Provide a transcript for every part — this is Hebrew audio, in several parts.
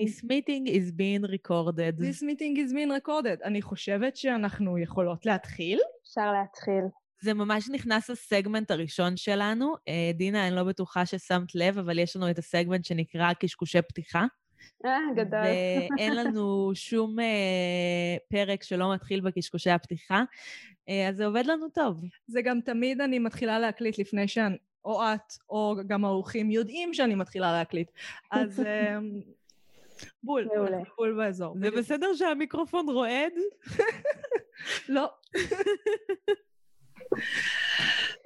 This meeting is being recorded. This meeting is being recorded. אני חושבת שאנחנו יכולות להתחיל. אפשר להתחיל. זה ממש נכנס לסגמנט הראשון שלנו. אה, דינה, אני לא בטוחה ששמת לב, אבל יש לנו את הסגמנט שנקרא קשקושי פתיחה. אה, גדול. ואין לנו שום אה, פרק שלא מתחיל בקשקושי הפתיחה, אה, אז זה עובד לנו טוב. זה גם תמיד אני מתחילה להקליט לפני שאני, או את, או גם האורחים יודעים שאני מתחילה להקליט. אז אה, בול. בול באזור. זה בסדר שהמיקרופון רועד? לא.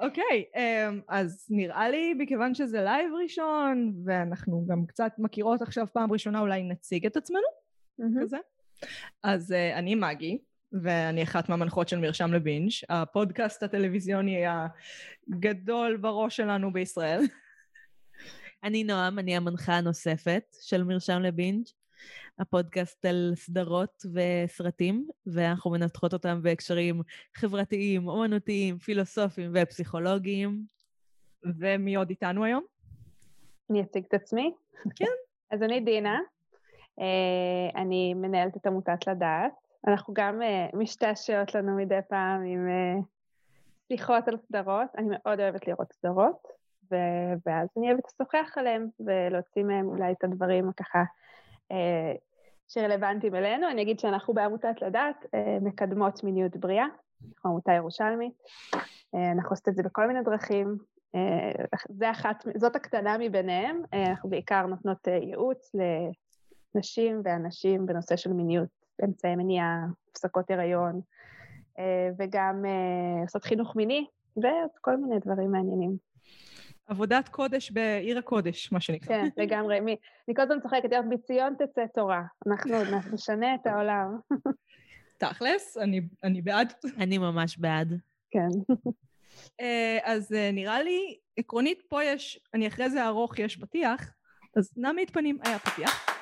אוקיי, אמ, אז נראה לי, מכיוון שזה live ראשון, ואנחנו גם קצת מכירות עכשיו פעם ראשונה, אולי נציג את עצמנו. כזה. אז אה, אני מגי, ואני אחת מהמנחות של מרשם לבינג', הפודקאסט הטלוויזיוני הגדול בראש שלנו בישראל. אני נועם, אני המנחה הנוספת של מרשם לבינג', הפודקאסט על סדרות וסרטים, ואנחנו מנתחות אותם בהקשרים חברתיים, אומנותיים, פילוסופיים ופסיכולוגיים. ומי עוד איתנו היום? אני אציג את עצמי. כן. אז אני דינה, אה, אני מנהלת את עמותת לדעת. אנחנו גם אה, משתעשעות לנו מדי פעם עם אה, שיחות על סדרות. אני מאוד אוהבת לראות סדרות, ו- ואז אני אוהבת לשוחח עליהם ולהוציא מהם אולי את הדברים ככה אה, שרלוונטיים אלינו. אני אגיד שאנחנו בעמותת לדעת אה, מקדמות מיניות בריאה, אנחנו עמותה ירושלמית. אה, אנחנו עושות את זה בכל מיני דרכים. אה, זה אחת, זאת הקטנה מביניהם. אה, אנחנו בעיקר נותנות אה, ייעוץ לנשים ואנשים בנושא של מיניות, אמצעי מניעה, הפסקות הריון, אה, וגם אה, עושות חינוך מיני, ועוד כל מיני דברים מעניינים. עבודת קודש בעיר הקודש, מה שנקרא. כן, לגמרי. מי- אני כל הזמן צוחקת, "יואו, מציון תצא תורה. אנחנו עוד נשנה את העולם. תכלס, אני, אני בעד. אני ממש בעד. כן. אה, אז אה, נראה לי, עקרונית פה יש, אני אחרי זה ארוך, יש פתיח, אז את פנים, היה פתיח.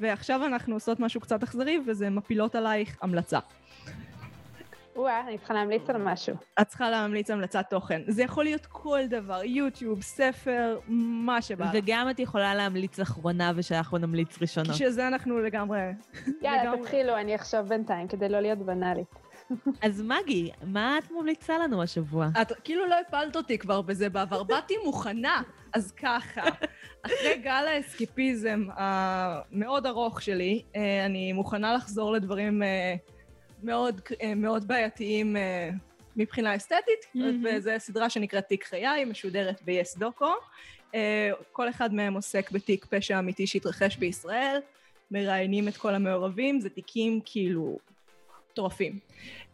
ועכשיו אנחנו עושות משהו קצת אכזרי, וזה מפילות עלייך המלצה. וואה, אני צריכה להמליץ על משהו. את צריכה להמליץ המלצת תוכן. זה יכול להיות כל דבר, יוטיוב, ספר, מה שבא. וגם את יכולה להמליץ אחרונה ושאנחנו נמליץ ראשונות. שזה אנחנו לגמרי... יאללה, לגמרי. תתחילו, אני אחשוב בינתיים, כדי לא להיות בנאלית. אז מגי, מה את ממליצה לנו השבוע? את כאילו לא הפלת אותי כבר בזה בעבר, באתי מוכנה. אז ככה, אחרי גל האסקיפיזם המאוד ארוך שלי, אה, אני מוכנה לחזור לדברים אה, מאוד, אה, מאוד בעייתיים מבחינה אסתטית, מהמם. וזו סדרה שנקראת תיק חיי, משודרת ב-yes דוקו. כל אחד מהם עוסק בתיק פשע אמיתי שהתרחש בישראל, מראיינים את כל המעורבים, זה תיקים כאילו מטורפים.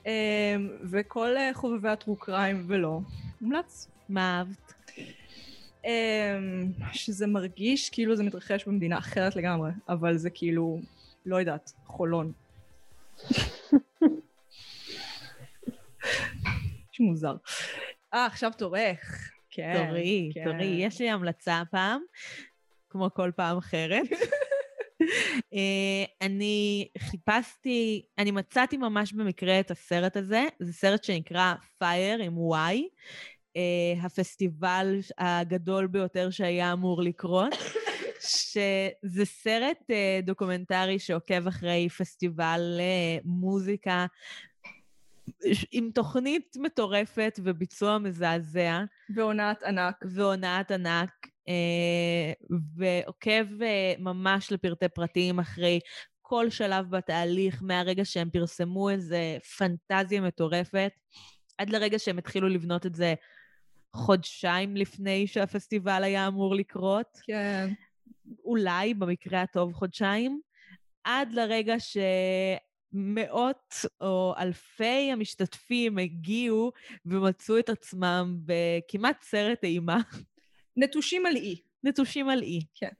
אה, וכל אה, חובבי הטרו קריים ולא, מומלץ. מה אהבת? אמ, שזה מרגיש כאילו זה מתרחש במדינה אחרת לגמרי, אבל זה כאילו, לא יודעת, חולון. משהו מוזר. אה, עכשיו תורך. כן. תורי, כן. תורי. יש לי המלצה הפעם, כמו כל פעם אחרת. אה, אני חיפשתי, אני מצאתי ממש במקרה את הסרט הזה, זה סרט שנקרא Fyre עם Y, אה, הפסטיבל הגדול ביותר שהיה אמור לקרות, שזה סרט אה, דוקומנטרי שעוקב אחרי פסטיבל מוזיקה עם תוכנית מטורפת וביצוע מזעזע. ועונת ענק. והונאת ענק, ועוקב אה, ממש לפרטי פרטים אחרי כל שלב בתהליך, מהרגע שהם פרסמו איזה פנטזיה מטורפת, עד לרגע שהם התחילו לבנות את זה חודשיים לפני שהפסטיבל היה אמור לקרות, כן. אולי, במקרה הטוב, חודשיים, עד לרגע ש... מאות או אלפי המשתתפים הגיעו ומצאו את עצמם בכמעט סרט אימה. נטושים על אי. נטושים על אי. כן.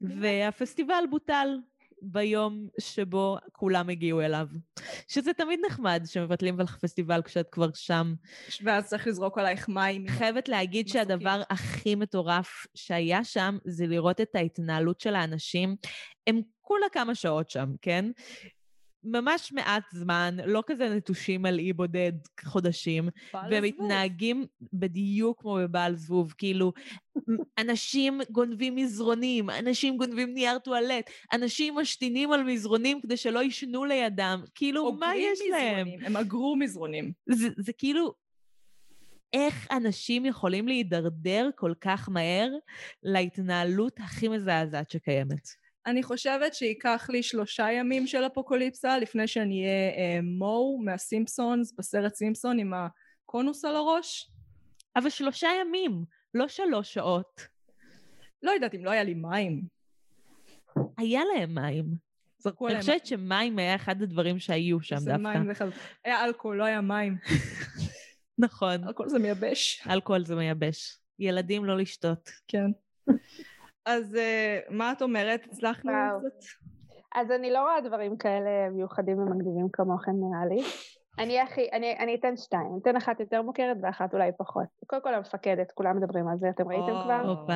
והפסטיבל בוטל. ביום שבו כולם הגיעו אליו. שזה תמיד נחמד שמבטלים לך פסטיבל כשאת כבר שם. ואז צריך לזרוק עלייך מים. חייבת להגיד מסוקים. שהדבר הכי מטורף שהיה שם זה לראות את ההתנהלות של האנשים. הם כולה כמה שעות שם, כן? ממש מעט זמן, לא כזה נטושים על אי בודד חודשים, והם. מתנהגים בדיוק כמו בבעל זבוב, כאילו, אנשים גונבים מזרונים, אנשים גונבים נייר טואלט, אנשים משתינים על מזרונים כדי שלא יישנו לידם, כאילו, מה יש להם? מזרונים, הם אגרו מזרונים. זה, זה כאילו, איך אנשים יכולים להידרדר כל כך מהר להתנהלות הכי מזעזעת שקיימת? אני חושבת שייקח לי שלושה ימים של אפוקוליפסה לפני שאני אהיה אה, מו מהסימפסונס בסרט סימפסון עם הקונוס על הראש. אבל שלושה ימים, לא שלוש שעות. לא יודעת אם לא היה לי מים. היה להם מים. זרקו אני עליהם. חושבת שמים היה אחד הדברים שהיו שם זה דווקא. מים בכלל. היה אלכוהול, לא היה מים. נכון, אלכוהול זה מייבש. אלכוהול זה מייבש. ילדים לא לשתות. כן. אז אה, מה את אומרת? הצלחנו. קצת? אז אני לא רואה דברים כאלה מיוחדים ומגניבים כמוכם נראה לי. אני הכי, אני, אני אתן שתיים, אני אתן אחת יותר מוכרת ואחת אולי פחות. קודם כל המפקדת, כולם מדברים על זה, אתם ראיתם או. כבר? הופה.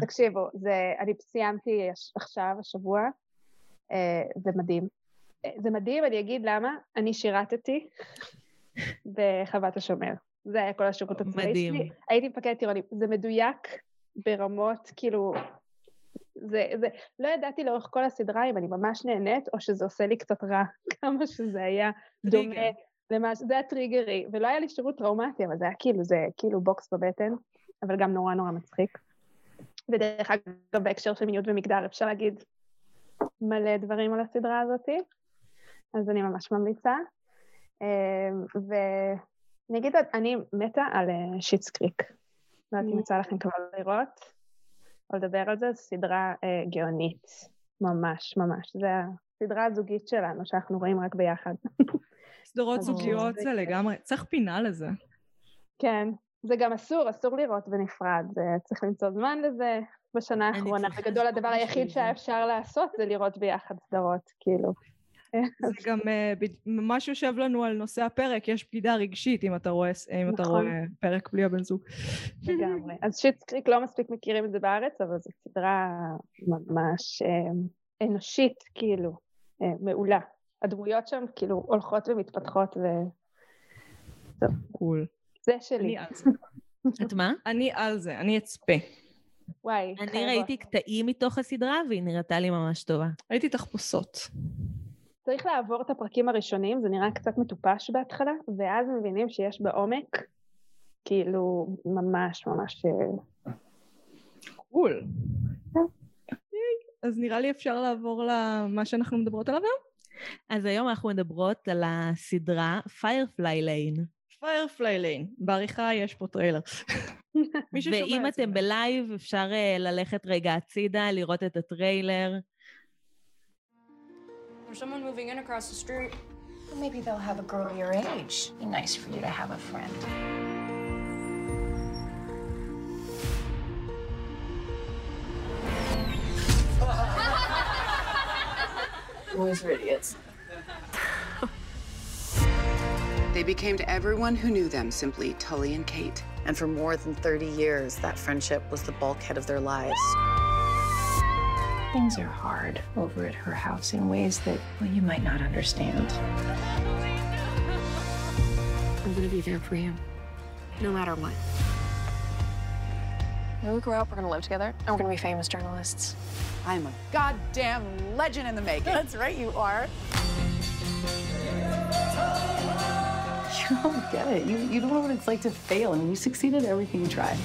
תקשיבו, זה, אני סיימתי עכשיו, השבוע, אה, זה מדהים. אה, זה מדהים, אני אגיד למה, אני שירתתי בחוות השומר. זה היה כל השירות הצבאי מדהים. שלי. הייתי מפקדת טירונים. זה מדויק ברמות, כאילו, זה, זה, לא ידעתי לאורך כל הסדרה אם אני ממש נהנית, או שזה עושה לי קצת רע, כמה שזה היה דומה. למה, ש- זה היה טריגרי, ולא היה לי שירות טראומטי, אבל זה היה כאילו, זה כאילו בוקס בבטן, אבל גם נורא נורא מצחיק. ודרך אגב, בהקשר של מיניות ומגדר, אפשר להגיד מלא דברים על הסדרה הזאתי, אז אני ממש ממליצה. ואני אגיד, אני מתה על שיטס קריק. לא יודעת אם יצא לכם כבר לראות, או לדבר על זה, זו סדרה אה, גאונית, ממש ממש. זה הסדרה הזוגית שלנו, שאנחנו רואים רק ביחד. סדרות זוגיות זה כן. לגמרי, צריך פינה לזה. כן, זה גם אסור, אסור לראות בנפרד, זה, צריך למצוא זמן לזה בשנה האחרונה. בגדול הדבר היחיד. שהיה אפשר לעשות זה לראות ביחד סדרות, כאילו. זה גם אה, ממש יושב לנו על נושא הפרק, יש בגידה רגשית אם אתה רואה, אם אתה נכון. רואה פרק בלי הבן זוג. לגמרי. אז שיטס קריק לא מספיק מכירים את זה בארץ, אבל זו סדרה ממש אה, אנושית, כאילו, אה, מעולה. הדמויות שם כאילו הולכות ומתפתחות, קול. שלי. אני על זה. את מה? אני על זה, אני אצפה. וואי, אני חייבות. ראיתי קטעים מתוך הסדרה והיא נראתה לי ממש טובה. ראיתי תחפושות. צריך לעבור את הפרקים הראשונים, זה נראה קצת מטופש בהתחלה, ואז מבינים שיש בעומק, כאילו, ממש ממש... אה, קול. אז נראה לי אפשר לעבור למה שאנחנו מדברות עליו היום. אז היום אנחנו מדברות על הסדרה Firefly Lane. פיירפליי ליין. בעריכה יש פה טריילר. ואם. אתם בלייב, אפשר אה, ללכת רגע הצידה, לראות את הטריילר. There's someone moving in across the street. Well, maybe they'll have a girl your age. Be nice for you to have a friend. Boys are idiots. They became to everyone who knew them simply Tully and Kate. And for more than 30 years, that friendship was the bulkhead of their lives. Things are hard over at her house in ways that, well, you might not understand. I'm gonna be there for you, no matter what. When we grow up, we're gonna live together, and we're gonna be famous journalists. I'm a goddamn legend in the making. That's right, you are. You don't get it. You, you don't know what it's like to fail. I mean, you succeeded at everything you tried.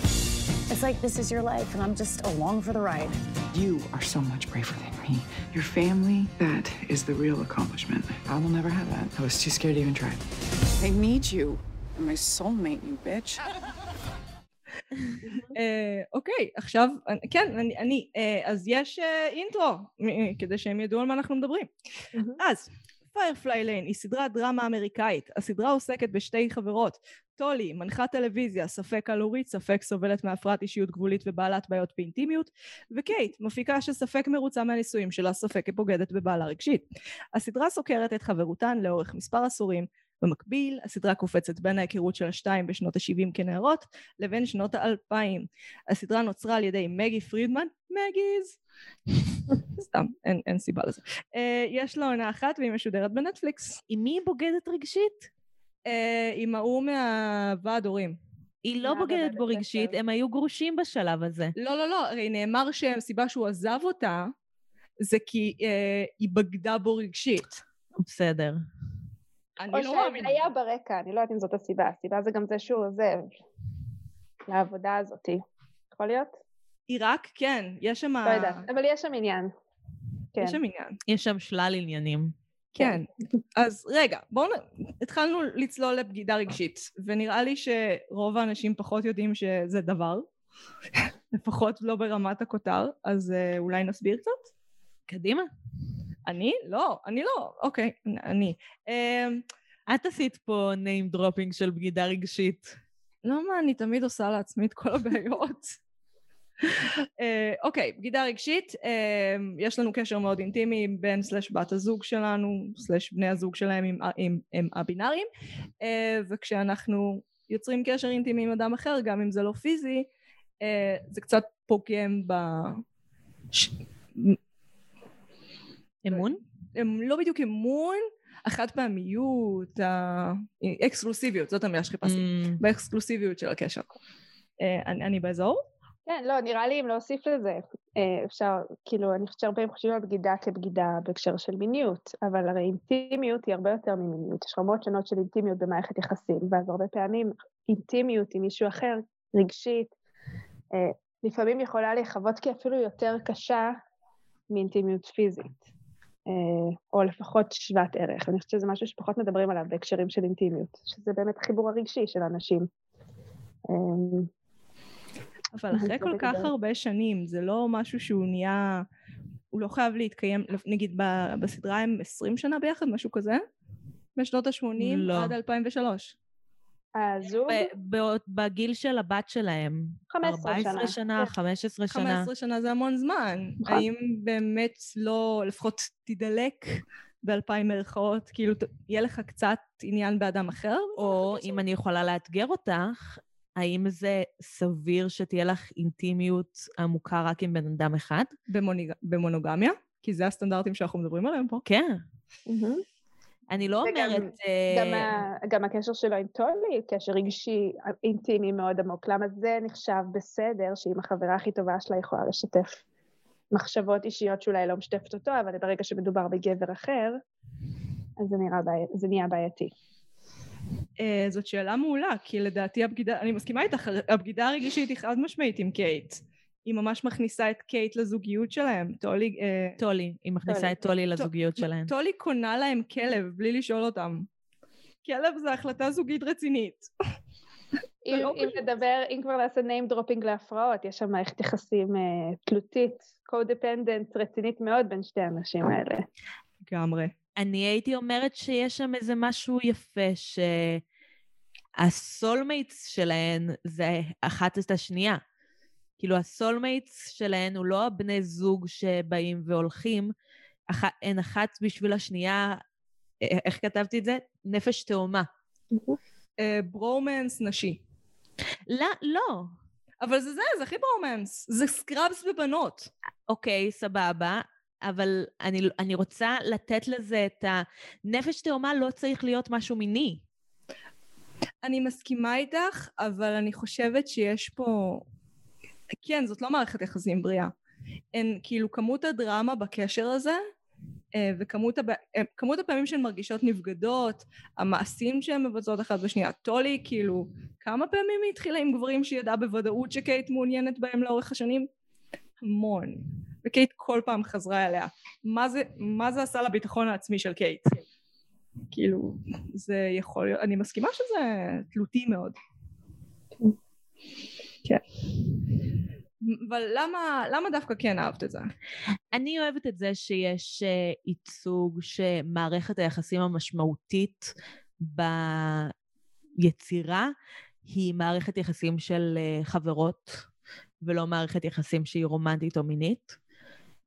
It's like this is your life, and I'm just along for the ride. You are so much braver than me. Your family, that is the real accomplishment. I will never have that. I was too scared to even try. I need you. You're my soulmate, you bitch. אה, אוקיי, עכשיו, כן, אני, אני אה, אז יש אה, אינטרו, מ- כדי שהם ידעו על מה אנחנו מדברים. אז, Firefly Lane היא סדרת דרמה אמריקאית. הסדרה עוסקת בשתי חברות. טולי, מנחת טלוויזיה, ספק הוללת, ספק סובלת מהפרעת אישיות גבולית ובעלת בעיות באינטימיות, וקייט, מפיקה שספק מרוצה מהנישואים שלה, ספק כבוגדת בבעלה רגשית. הסדרה סוקרת את חברותן לאורך מספר עשורים, במקביל, הסדרה קופצת בין ההיכרות של השתיים בשנות ה-70 כנערות לבין שנות האלפיים. הסדרה נוצרה על ידי מגי פרידמן, מגיז, סתם, אין, אין סיבה לזה. Uh, יש לה עונה אחת והיא משודרת בנטפליקס. עם מי היא בוגדת רגשית? Uh, עם ההוא מהוועד הורים. היא לא בוגדת בו רגשית, הם היו גרושים בשלב הזה. לא, לא, לא, הרי נאמר שהסיבה שהוא עזב אותה זה כי uh, היא בגדה בו רגשית. בסדר. אני או לא מאמינה. שהיה ברקע, אני לא יודעת אם זאת הסיבה. הסיבה זה גם זה שהוא עוזב לעבודה הזאתי. יכול להיות? עיראק, כן, יש שם... לא יודעת, אבל יש שם עניין. כן. יש שם עניין. יש שם שלל עניינים. כן. אז רגע, בואו נ... התחלנו לצלול לבגידה רגשית, ונראה לי שרוב האנשים פחות יודעים שזה דבר, לפחות לא ברמת הכותר, אז uh, אולי נסביר קצת? קדימה. אני? לא, אני לא, אוקיי, אני. Um, את עשית פה name dropping של בגידה רגשית. למה אני תמיד עושה לעצמי את כל הבעיות? אה, אוקיי, בגידה רגשית, אה, יש לנו קשר מאוד אינטימי בן סלש בת הזוג שלנו, סלש בני הזוג שלהם עם, עם, עם הבינאריים, אה, וכשאנחנו יוצרים קשר אינטימי עם אדם אחר, גם אם זה לא פיזי, זה קצת פוגם ב... אמון? הם לא בדיוק אמון, החד פעמיות, האקסקלוסיביות, זאת המילה שחיפשתי, Mm. באקסקלוסיביות של הקשר. אני, אני באזור? כן, לא, נראה לי אם להוסיף לזה, אה, אפשר, כאילו, אני חושבת שהרבה פעמים חושבים על בגידה כבגידה בהקשר של מיניות, אבל הרי אינטימיות היא הרבה יותר ממיניות, יש רמות שונות של אינטימיות במערכת יחסים, ואז הרבה פעמים אינטימיות עם מישהו אחר, רגשית, אה, לפעמים יכולה להיחוות כאפילו יותר קשה מאינטימיות פיזית, אה, או לפחות שוות ערך. אני חושבת שזה משהו שפחות מדברים עליו בהקשרים של אינטימיות, שזה באמת החיבור הרגשי של אנשים. אה, אבל אחרי כל כך הרבה שנים, זה לא משהו שהוא נהיה... הוא לא חייב להתקיים, נגיד בסדרה הם 20 שנה ביחד, משהו כזה? בשנות ה-80 לא. עד 2003. הזוג? ב- ב- בגיל של הבת שלהם. 15 14 שנה. שנה, כן. 15 שנה. 15 שנה זה המון זמן. נכון. האם באמת לא, לפחות תדלק באלפיים מירכאות, כאילו יהיה לך קצת עניין באדם אחר? או אם אני יכולה לאתגר אותך, האם זה סביר שתהיה לך אינטימיות עמוקה רק עם בן אדם אחד? במוניג... במונוגמיה? כי זה הסטנדרטים שאנחנו מדברים עליהם פה. כן. אני לא וגם- אומרת... גם, אה, ה, גם הקשר שלו עם טולי, קשר רגשי אינטימי מאוד עמוק. למה זה נחשב בסדר שאם החברה הכי טובה שלה יכולה לשתף מחשבות אישיות שאולי לא משתפת אותו, אבל ברגע שמדובר בגבר אחר, אז זה, נראה בעי... זה נהיה בעייתי. אה, זאת שאלה מעולה, כי לדעתי הבגידה, אני מסכימה איתך, הבגידה הרגשית היא חד משמעית עם קייט. היא ממש מכניסה את קייט לזוגיות שלהם. טולי... אה, טולי, היא מכניסה טולי. את טולי לזוגיות שלהן. טולי קונה להם כלב בלי לשאול אותם. כלב זה החלטה זוגית רצינית. אם, לא אם. נדבר, אם כבר נעשה name dropping להפרעות, יש שם מערכת יחסים uh, תלותית, co-dependent רצינית מאוד בין שתי האנשים האלה. לגמרי. אני הייתי אומרת שיש שם איזה משהו יפה, שה soulmates שלהן זה אחת את השנייה. כאילו ה soulmates שלהן הוא לא הבני זוג שבאים והולכים, אח... הן אחת בשביל השנייה, א- איך כתבתי את זה? נפש תאומה. אה, ברומנס נשי. לא, לא. אבל זה זה, זה הכי ברומנס. זה סקראבס בבנות. אוקיי, סבבה, אבל אני, אני רוצה לתת לזה את הנפש תאומה לא צריך להיות משהו מיני. אני מסכימה איתך, אבל אני חושבת שיש פה... כן, זאת לא מערכת יחסים בריאה. אין, כאילו, כמות הדרמה בקשר הזה, אה, וכמות הבע... אה, הפעמים שהן מרגישות נבגדות, המעשים שהן מבצעות אחת בשנייה. טולי, כאילו, כמה פעמים היא התחילה עם גברים שהיא ידעה בוודאות שקייט מעוניינת בהם לאורך השנים? המון. וקייט כל פעם חזרה אליה. מה זה, מה זה עשה לביטחון העצמי של קייט? כאילו, זה יכול להיות, אני מסכימה שזה תלותי מאוד. כן. אבל למה, למה דווקא כן אהבת את זה? אני אוהבת את זה שיש אה, ייצוג שמערכת היחסים המשמעותית ביצירה היא מערכת יחסים של אה, חברות, ולא מערכת יחסים שהיא רומנטית או מינית.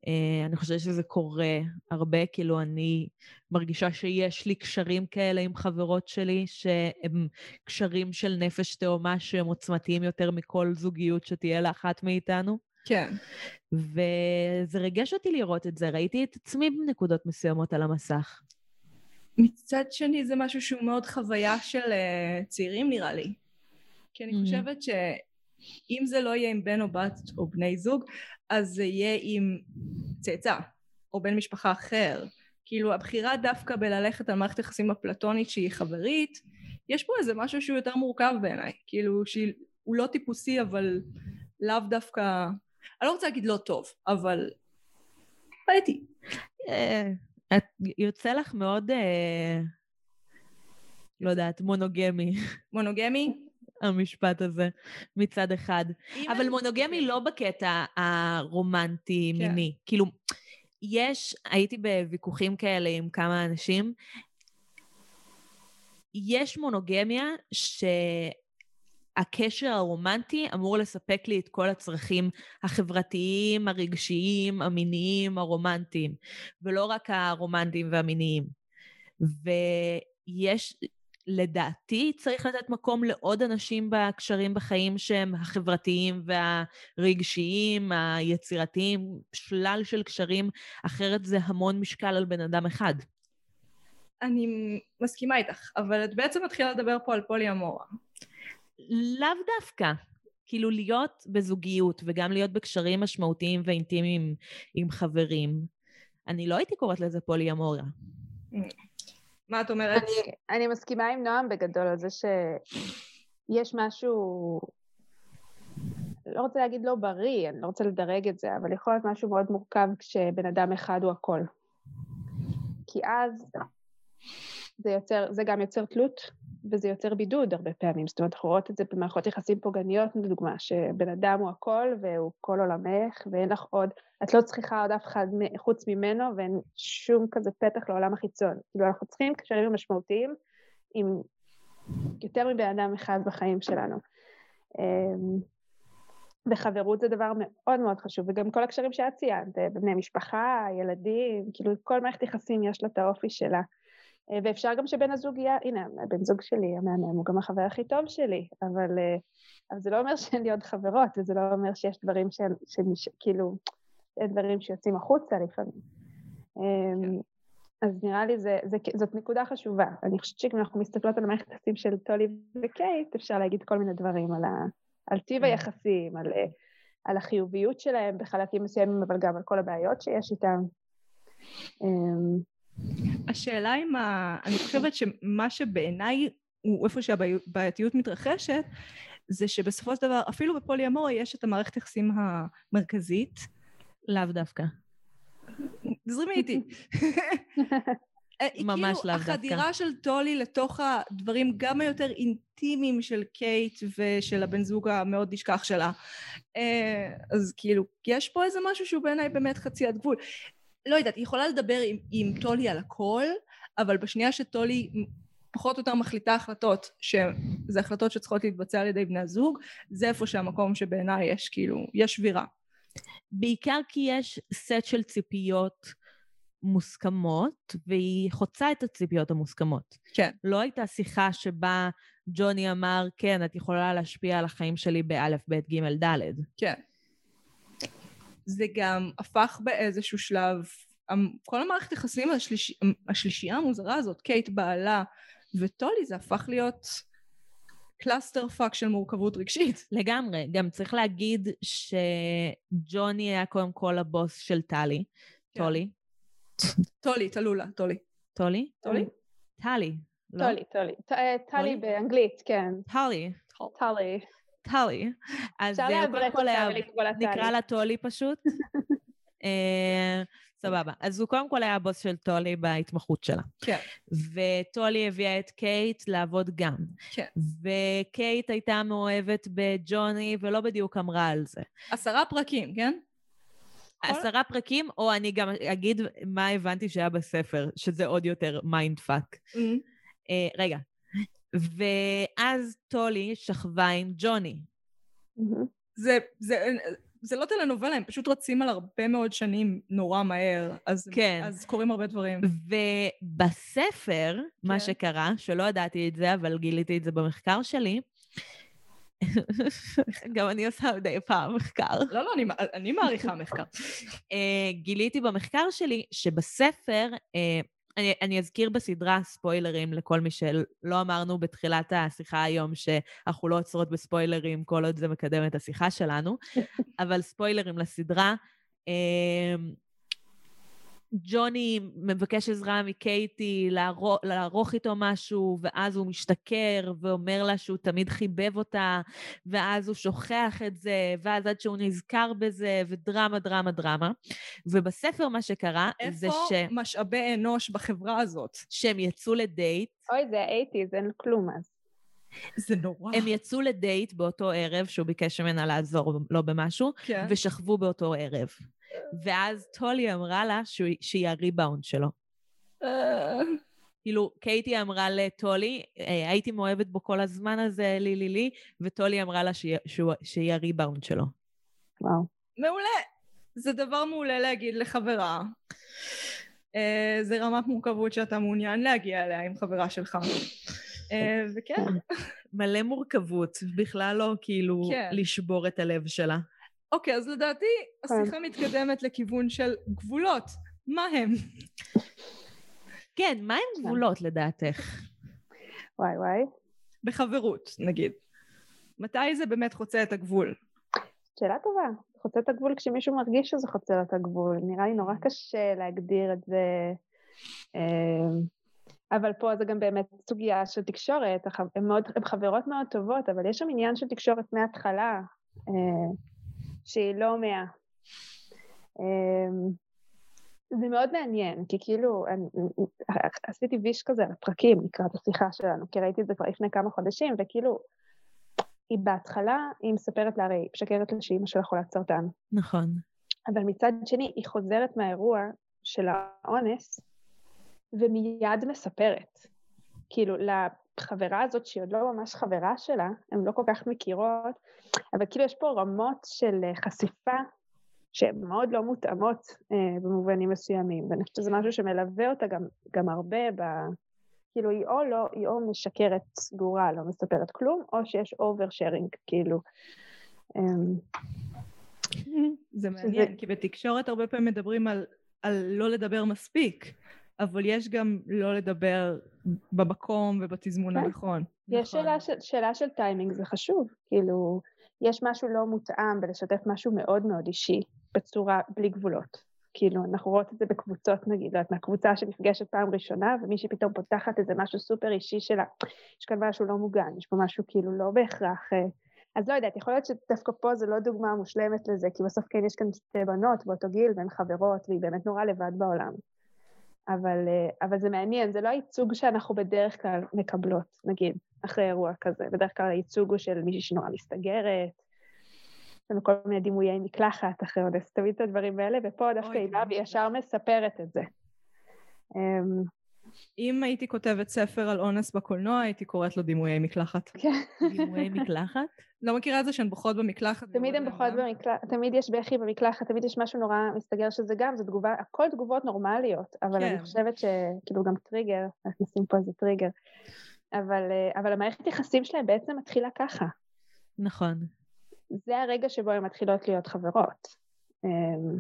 Uh, אני חושבת שזה קורה הרבה, כאילו אני מרגישה שיש לי קשרים כאלה עם חברות שלי, שהם קשרים של נפש תאומה שהם עוצמתיים יותר מכל זוגיות שתהיה לאחת מאיתנו. כן. וזה ריגש אותי לראות את זה, ראיתי את עצמי בנקודות מסוימות על המסך. מצד שני זה משהו שהוא מאוד חוויה של uh, צעירים נראה לי. כי אני חושבת שאם זה לא יהיה עם בן או בת או בני זוג, אז זה יהיה עם צאצא, או בן משפחה אחר. כאילו הבחירה דווקא בללכת על מערכת יחסים אפלטונית שהיא חברית, יש פה איזה משהו שהוא יותר מורכב בעיניי. כאילו שהוא לא טיפוסי אבל לאו דווקא, אני לא רוצה להגיד לא טוב, אבל ראיתי. אה, את יוצא לך מאוד, אה, לא יודעת, מונוגמי. מונוגמי? המשפט הזה, מצד אחד. אבל מונוגמי לא בקטע הרומנטי-מיני. כן. כאילו, יש, הייתי בוויכוחים כאלה עם כמה אנשים, יש מונוגמיה שהקשר הרומנטי אמור לספק לי את כל הצרכים החברתיים, הרגשיים, המיניים, הרומנטיים, ולא רק הרומנטיים והמיניים. ויש, לדעתי צריך לתת מקום לעוד אנשים בקשרים בחיים שהם החברתיים והרגשיים, היצירתיים, שלל של קשרים, אחרת זה המון משקל על בן אדם אחד. אני מסכימה איתך, אבל את בעצם מתחילה לדבר פה על פולי אמורה. לאו דווקא. כאילו להיות בזוגיות וגם להיות בקשרים משמעותיים ואינטימיים עם חברים. אני לא הייתי קוראת לזה פולי אמורה. Mm. מה את אומרת? אני, אני מסכימה עם נועם בגדול על זה שיש משהו, לא רוצה להגיד לא בריא, אני לא רוצה לדרג את זה, אבל יכול להיות משהו מאוד מורכב כשבן אדם אחד הוא הכל. כי אז זה, יוצר, זה גם יוצר תלות וזה יוצר בידוד הרבה פעמים. זאת אומרת, אנחנו רואות את זה במערכות יחסים פוגעניות, לדוגמה, שבן אדם הוא הכל והוא כל עולמך ואין לך עוד, את לא צריכה עוד אף אחד חוץ ממנו ואין שום כזה פתח לעולם החיצון. כאילו, אנחנו צריכים קשרים משמעותיים עם יותר מבן אדם אחד בחיים שלנו. אמ, וחברות זה דבר מאוד מאוד חשוב, וגם כל הקשרים שאת ציינת, בני משפחה, ילדים, כאילו כל מערכת יחסים יש לה את האופי שלה. ואפשר גם שבן הזוג יהיה, הנה, הבן זוג שלי המהמם הוא גם החבר הכי טוב שלי, אבל, אה, אבל זה לא אומר שאין לי עוד חברות, וזה לא אומר שיש דברים שכאילו, דברים שיוצאים החוצה לפעמים. אמ, אז נראה לי זה, זה, זאת נקודה חשובה. אני חושבת שאם אנחנו מסתכלות על המערכת היחסים של טולי וקייט, אפשר להגיד כל מיני דברים על, ה, על טיב כן. היחסים, על, אה, על החיוביות שלהם בחלקים מסוימים, אבל גם על כל הבעיות שיש איתם. השאלה אם ה... אני חושבת שמה שבעיניי הוא איפה שהבעייתיות מתרחשת, זה שבסופו של דבר, אפילו בפולי אמורה יש את המערכת יחסים המרכזית. לאו דווקא. זרימי איתי. ממש לאו דווקא. כאילו החדירה של טולי לתוך הדברים גם היותר אינטימיים של קייט ושל הבן זוג המאוד נשכח שלה. אה, אז כאילו, יש פה איזה משהו שהוא בעיניי באמת חצי עד גבול. לא יודעת, היא יכולה לדבר עם, עם טולי על הכל, אבל בשנייה שטולי פחות או יותר מחליטה החלטות, שזה החלטות שצריכות להתבצע על ידי בני הזוג, זה איפה שהמקום שבעיניי יש כאילו, יש שבירה. בעיקר כי יש סט של ציפיות מוסכמות, והיא חוצה את הציפיות המוסכמות. כן. לא הייתה שיחה שבה ג'וני אמר, כן, את יכולה להשפיע על החיים שלי באלף, בית, גימל, דלת. כן. זה גם הפך באיזשהו שלב, כל המערכת יחסים השליש, השלישייה המוזרה הזאת, קייט בעלה וטולי, זה הפך להיות clusterfuck של מורכבות רגשית. לגמרי. גם צריך להגיד שג'וני היה קודם כל הבוס של טלי. כן. טולי. טולי, טלולה, טולי. טולי? טולי? טלי. לא? טולי, טולי. טלי באנגלית, כן. טלי. טלי. טלי. אז קודם כל נקרא לה טולי פשוט. אה, סבבה. אז הוא קודם כל היה הבוס של טולי בהתמחות שלה. כן. וטולי הביאה את קייט לעבוד גם. כן. וקייט הייתה מאוהבת בג'וני ולא בדיוק אמרה על זה. עשרה פרקים, כן? עשרה פרקים, או אני גם אגיד מה הבנתי שהיה בספר, שזה עוד יותר mind fuck. אה, רגע. ואז טולי שכבה עם ג'וני. זה, זה, זה לא טלנובלה, הם פשוט רצים על הרבה מאוד שנים נורא מהר, אז, כן. אז קורים הרבה דברים. ובספר, כן. מה שקרה, שלא ידעתי את זה, אבל גיליתי את זה במחקר שלי, גם אני עושה מדי פעם מחקר. לא, לא, אני, אני מעריכה מחקר. uh, גיליתי במחקר שלי שבספר, uh, אני, אני אזכיר בסדרה ספוילרים לכל מי שלא אמרנו בתחילת השיחה היום שאנחנו לא עוצרות בספוילרים כל עוד זה מקדם את השיחה שלנו, אבל ספוילרים לסדרה. ג'וני מבקש עזרה מקייטי לערוך, לערוך איתו משהו, ואז הוא משתכר ואומר לה שהוא תמיד חיבב אותה, ואז הוא שוכח את זה, ואז עד שהוא נזכר בזה, ודרמה, דרמה, דרמה. ובספר מה שקרה זה ש... איפה משאבי אנוש בחברה הזאת? שהם יצאו לדייט. אוי, זה האייטיז, אין כלום אז. זה נורא. הם יצאו לדייט באותו ערב, שהוא ביקש ממנה לעזור לו במשהו, כן. ושכבו באותו ערב. ואז טולי אמרה לה שהוא, שהיא הריבאונד שלו. כאילו, קייטי אמרה לטולי, "אה, הייתי מאוהבת בו כל הזמן הזה, לי לי לי, וטולי אמרה לה שהיא, שהוא, שהיא הריבאונד שלו. וואו. מעולה. זה דבר מעולה להגיד לחברה. אה, זה רמת מורכבות שאתה מעוניין להגיע אליה עם חברה שלך. אה, וכן. מלא מורכבות, בכלל לא כאילו כן. לשבור את הלב שלה. אוקיי, אז לדעתי השיחה מתקדמת לכיוון של גבולות. מה הם? כן, מה הם גבולות לדעתך? וואי וואי. בחברות, נגיד. מתי זה באמת חוצה את הגבול? שאלה טובה. חוצה את הגבול כשמישהו מרגיש שזה חוצה את הגבול. נראה לי נורא קשה להגדיר את זה. אה, אבל פה זה גם באמת סוגיה של תקשורת. הן מאוד, הן חברות מאוד טובות, אבל יש שם עניין של תקשורת מההתחלה, אה, שהיא לא מאה. אה, זה מאוד מעניין, כי כאילו, אני, עשיתי ויש כזה על הפרקים לקראת השיחה שלנו, כי ראיתי את זה כבר לפני כמה חודשים, וכאילו, היא בהתחלה, היא מספרת לה, הרי היא משקרת לה שאימא שלה חולת סרטן. נכון. אבל מצד שני, היא חוזרת מהאירוע של האונס, ומיד מספרת. כאילו, לחברה הזאת, שהיא עוד לא ממש חברה שלה, הן לא כל כך מכירות, אבל כאילו יש פה רמות של חשיפה שהן מאוד לא מותאמות אה, במובנים מסוימים, ואני חושבת שזה משהו שמלווה אותה גם, גם הרבה ב... כאילו היא או לא, היא או משקרת סגורה, לא מספרת כלום, או שיש oversharing, כאילו. אה, זה מעניין, שזה... כי בתקשורת הרבה פעמים מדברים על, על לא לדבר מספיק, אבל יש גם לא לדבר במקום ובתזמון כן. הנכון. יש נכון. שאלה של, שאלה של טיימינג, זה חשוב. כאילו, יש משהו לא מותאם בלשתף משהו מאוד מאוד אישי, בצורה בלי גבולות. כאילו, אנחנו רואות את זה בקבוצות, נגיד, יודעת, מהקבוצה שנפגשת פעם ראשונה, ומישהי פתאום פותחת איזה משהו סופר אישי שלה, יש כאן משהו לא מוגן, יש פה משהו כאילו לא בהכרח... אה, אז לא יודעת, יכול להיות שדווקא פה זה לא דוגמה מושלמת לזה, כי בסוף כן יש כאן שתי בנות באותו גיל, והן חברות, והיא באמת נורא לבד בעולם. אבל, אה, אבל זה מעניין, זה לא הייצוג שאנחנו בדרך כלל מקבלות, נגיד, אחרי אירוע כזה. בדרך כלל הייצוג הוא של מישהי שנורא מסתגרת, יש לנו כל מיני דימויי מקלחת אחרי אונס, תמיד את הדברים האלה, ופה דווקא היא באה וישר מספרת את זה. אמ, אם הייתי כותבת ספר על אונס בקולנוע, הייתי קוראת לו דימויי מקלחת. כן. דימויי מקלחת? לא מכירה את זה שהן בוכות במקלחת? תמיד הן בוכות במקלחת, תמיד יש בכי במקלחת, תמיד יש משהו נורא מסתגר שזה גם, זו תגובה, הכל תגובות נורמליות, אבל אני כן. חושבת שכאילו גם טריגר, אנחנו נשים פה איזה טריגר, אבל, אה, אבל המערכת יחסים שלהם בעצם מתחילה ככה. נכון. זה הרגע שבו הן מתחילות להיות חברות. אמ,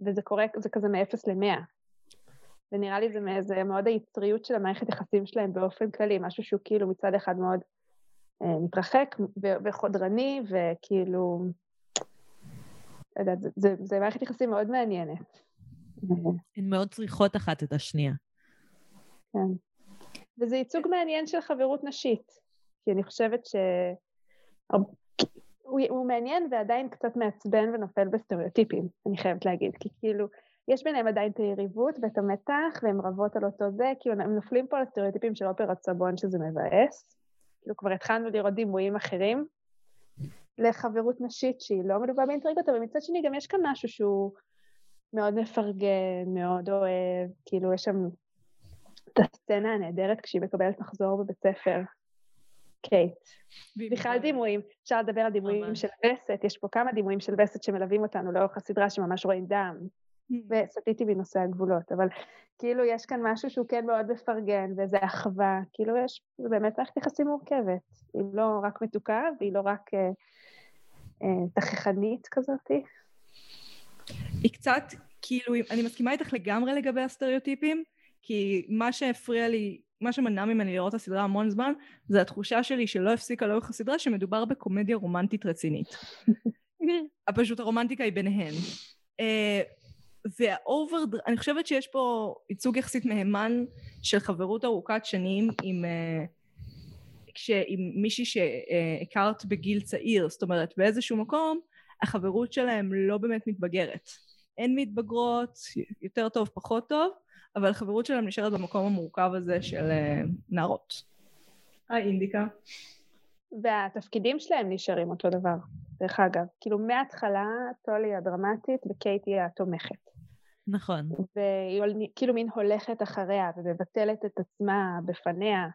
וזה קורה, זה כזה מ-0 ל-100. ונראה לי זה, זה מאוד היצריות של המערכת יחסים שלהם באופן כללי, משהו שהוא כאילו מצד אחד מאוד מתרחק ו- וחודרני, וכאילו, לא זה, זה, זה מערכת יחסים מאוד מעניינת. הן מאוד צריכות אחת את השנייה. כן. וזה ייצוג מעניין של חברות נשית, כי אני חושבת ש... הוא, הוא מעניין ועדיין קצת מעצבן ונופל בסטריאוטיפים, אני חייבת להגיד, כי כאילו, יש ביניהם עדיין את היריבות ואת המתח, והן רבות על אותו זה, כאילו הם נופלים פה לסטריאוטיפים של אופרת סבון שזה מבאס. כאילו כבר התחלנו לראות דימויים אחרים לחברות נשית שהיא לא מלווה באינטריגות, אבל מצד שני גם יש כאן משהו שהוא מאוד מפרגן, מאוד אוהב, כאילו יש שם את הסצנה הנהדרת כשהיא מקבלת מחזור בבית ספר. קייט. בכלל דימויים, אפשר לדבר על דימויים. של וסת, יש פה כמה דימויים של וסת שמלווים אותנו לאורך הסדרה שממש רואים דם. וסטיתי בנושא הגבולות, אבל כאילו יש כאן משהו שהוא כן מאוד מפרגן, ואיזה אחווה, כאילו יש, זה באמת מערכת יחסים מורכבת. היא לא רק מתוקה, והיא לא רק אה, אה, תככנית כזאתי. היא קצת, כאילו, אני מסכימה איתך לגמרי לגבי הסטריאוטיפים, כי מה שהפריע לי, מה שמנע ממני לראות את הסדרה המון זמן, זה התחושה שלי שלא הפסיקה לאורך הסדרה שמדובר בקומדיה רומנטית רצינית. פשוט הרומנטיקה היא ביניהן. אה, והאובר, אני חושבת שיש פה ייצוג יחסית מהימן של חברות ארוכת שנים עם, כש, עם מישהי שהכרת בגיל צעיר, זאת אומרת באיזשהו מקום החברות שלהם לא באמת מתבגרת. הן מתבגרות, יותר טוב פחות טוב, אבל החברות שלהם נשארת במקום המורכב הזה של אה, נערות. היי אינדיקה. והתפקידים שלהם נשארים אותו דבר, דרך אגב. כאילו מההתחלה, טולי הדרמטית וקייטי התומכת. נכון. והיא כאילו מין הולכת אחריה ומבטלת את עצמה בפניה,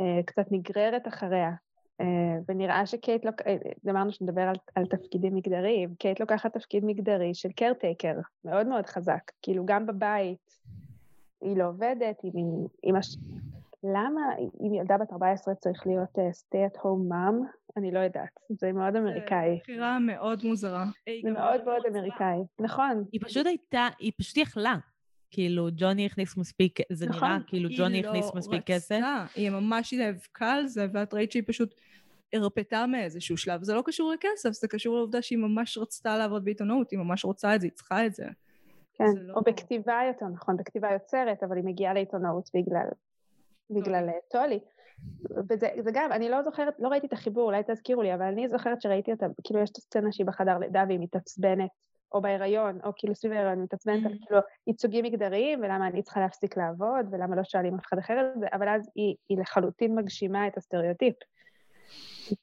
אה, קצת נגררת אחריה. אה, ונראה שקייט, לוק... אה, אמרנו שנדבר על, על תפקידים מגדריים, קייט לוקחת תפקיד מגדרי של קרטייקר, מאוד מאוד חזק. כאילו גם בבית היא לא עובדת, היא מין... היא מש... למה אם ילדה בת 14 צריך להיות uh, stay at home mom? אני לא יודעת, זה מאוד אמריקאי. זו בחירה מאוד מוזרה. זה מאוד מאוד אמריקאי, נכון. היא פשוט הייתה, היא פשוט יכלה. כאילו, ג'וני הכניס מספיק, זה נכון. נראה כאילו ג'וני היא לא הכניס מספיק כסף. רצתה, היא ממש נאבקה על זה, ואת ראית שהיא פשוט הרפתה מאיזשהו שלב. זה לא קשור לכסף, זה קשור לעובדה שהיא ממש רצתה לעבוד בעיתונות, היא ממש רוצה את זה, היא צריכה את זה. כן, זה לא- או בכתיבה יותר נכון, בכתיבה יוצרת, אבל היא מגיעה לעיתונאות בגלל, בגלל אה, טולי. וזה זה גם, אני לא זוכרת, לא ראיתי את החיבור, אולי תזכירו לי, אבל אני זוכרת שראיתי אותה, כאילו יש את הסצנה שהיא בחדר לידה והיא מתעצבנת, או בהיריון, או כאילו סביב ההיריון, מתעצבנת על כאילו ייצוגים מגדריים, ולמה אני צריכה להפסיק לעבוד, ולמה לא שואלים אף אחד אחר את זה, אבל אז היא, היא לחלוטין מגשימה את הסטריאוטיפ.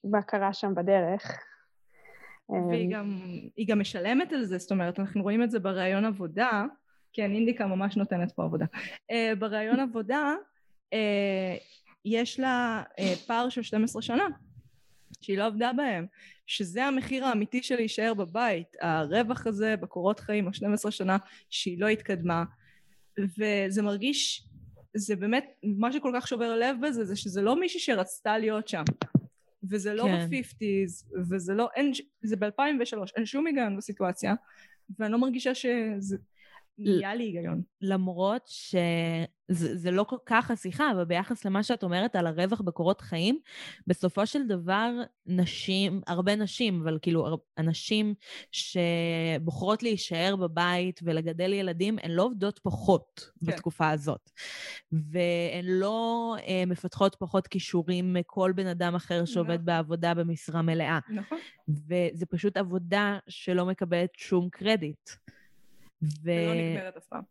מה קרה שם בדרך. והיא גם, היא גם משלמת על זה, זאת אומרת, אנחנו רואים את זה בראיון עבודה, כן, אינדיקה ממש נותנת פה עבודה. Uh, בראיון עבודה, יש לה uh, פער של 12 שנה, שהיא לא עבדה בהם, שזה המחיר האמיתי של להישאר בבית, הרווח הזה בקורות חיים, ה-12 שנה שהיא לא התקדמה, וזה מרגיש, זה באמת, מה שכל כך שובר לב בזה, זה שזה לא מישהי שרצתה להיות שם. וזה לא כן. ב-50's, וזה לא, אין, זה ב-2003, אין שום היגיון בסיטואציה, ואני לא מרגישה שזה נהיה לי היגיון. למרות שזה זה לא כל כך השיחה, אבל ביחס למה שאת אומרת על הרווח בקורות חיים, בסופו של דבר נשים, הרבה נשים, אבל כאילו הנשים שבוחרות להישאר בבית ולגדל ילדים, הן לא עובדות פחות כן. בתקופה הזאת. והן לא אה, מפתחות פחות כישורים מכל בן אדם אחר שעובד נכון. בעבודה במשרה מלאה. נכון. וזה פשוט עבודה שלא מקבלת שום קרדיט. ו... ולא נגמרת אף פעם.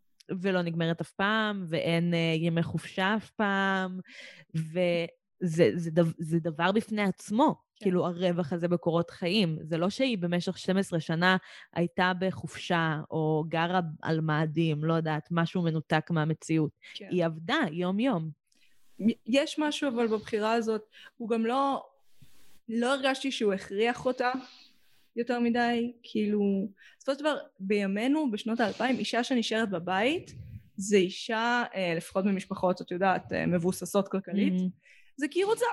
ולא נגמרת אף פעם, ואין uh, ימי חופשה אף פעם, וזה זה, דו, זה דבר בפני עצמו, כן. כאילו הרווח הזה בקורות חיים. זה לא שהיא במשך 12 שנה הייתה בחופשה, או גרה על מאדים, לא יודעת, משהו מנותק מהמציאות. כן. היא עבדה יום-יום. יש משהו אבל בבחירה הזאת, הוא גם לא, לא הרגשתי שהוא הכריח אותה יותר מדי, כאילו, בסופו של דבר, בימינו, בשנות האלפיים, אישה שנשארת בבית, זה אישה, אה, לפחות במשפחות, את יודעת, אה, מבוססות כלכלית, זה כי היא רוצה.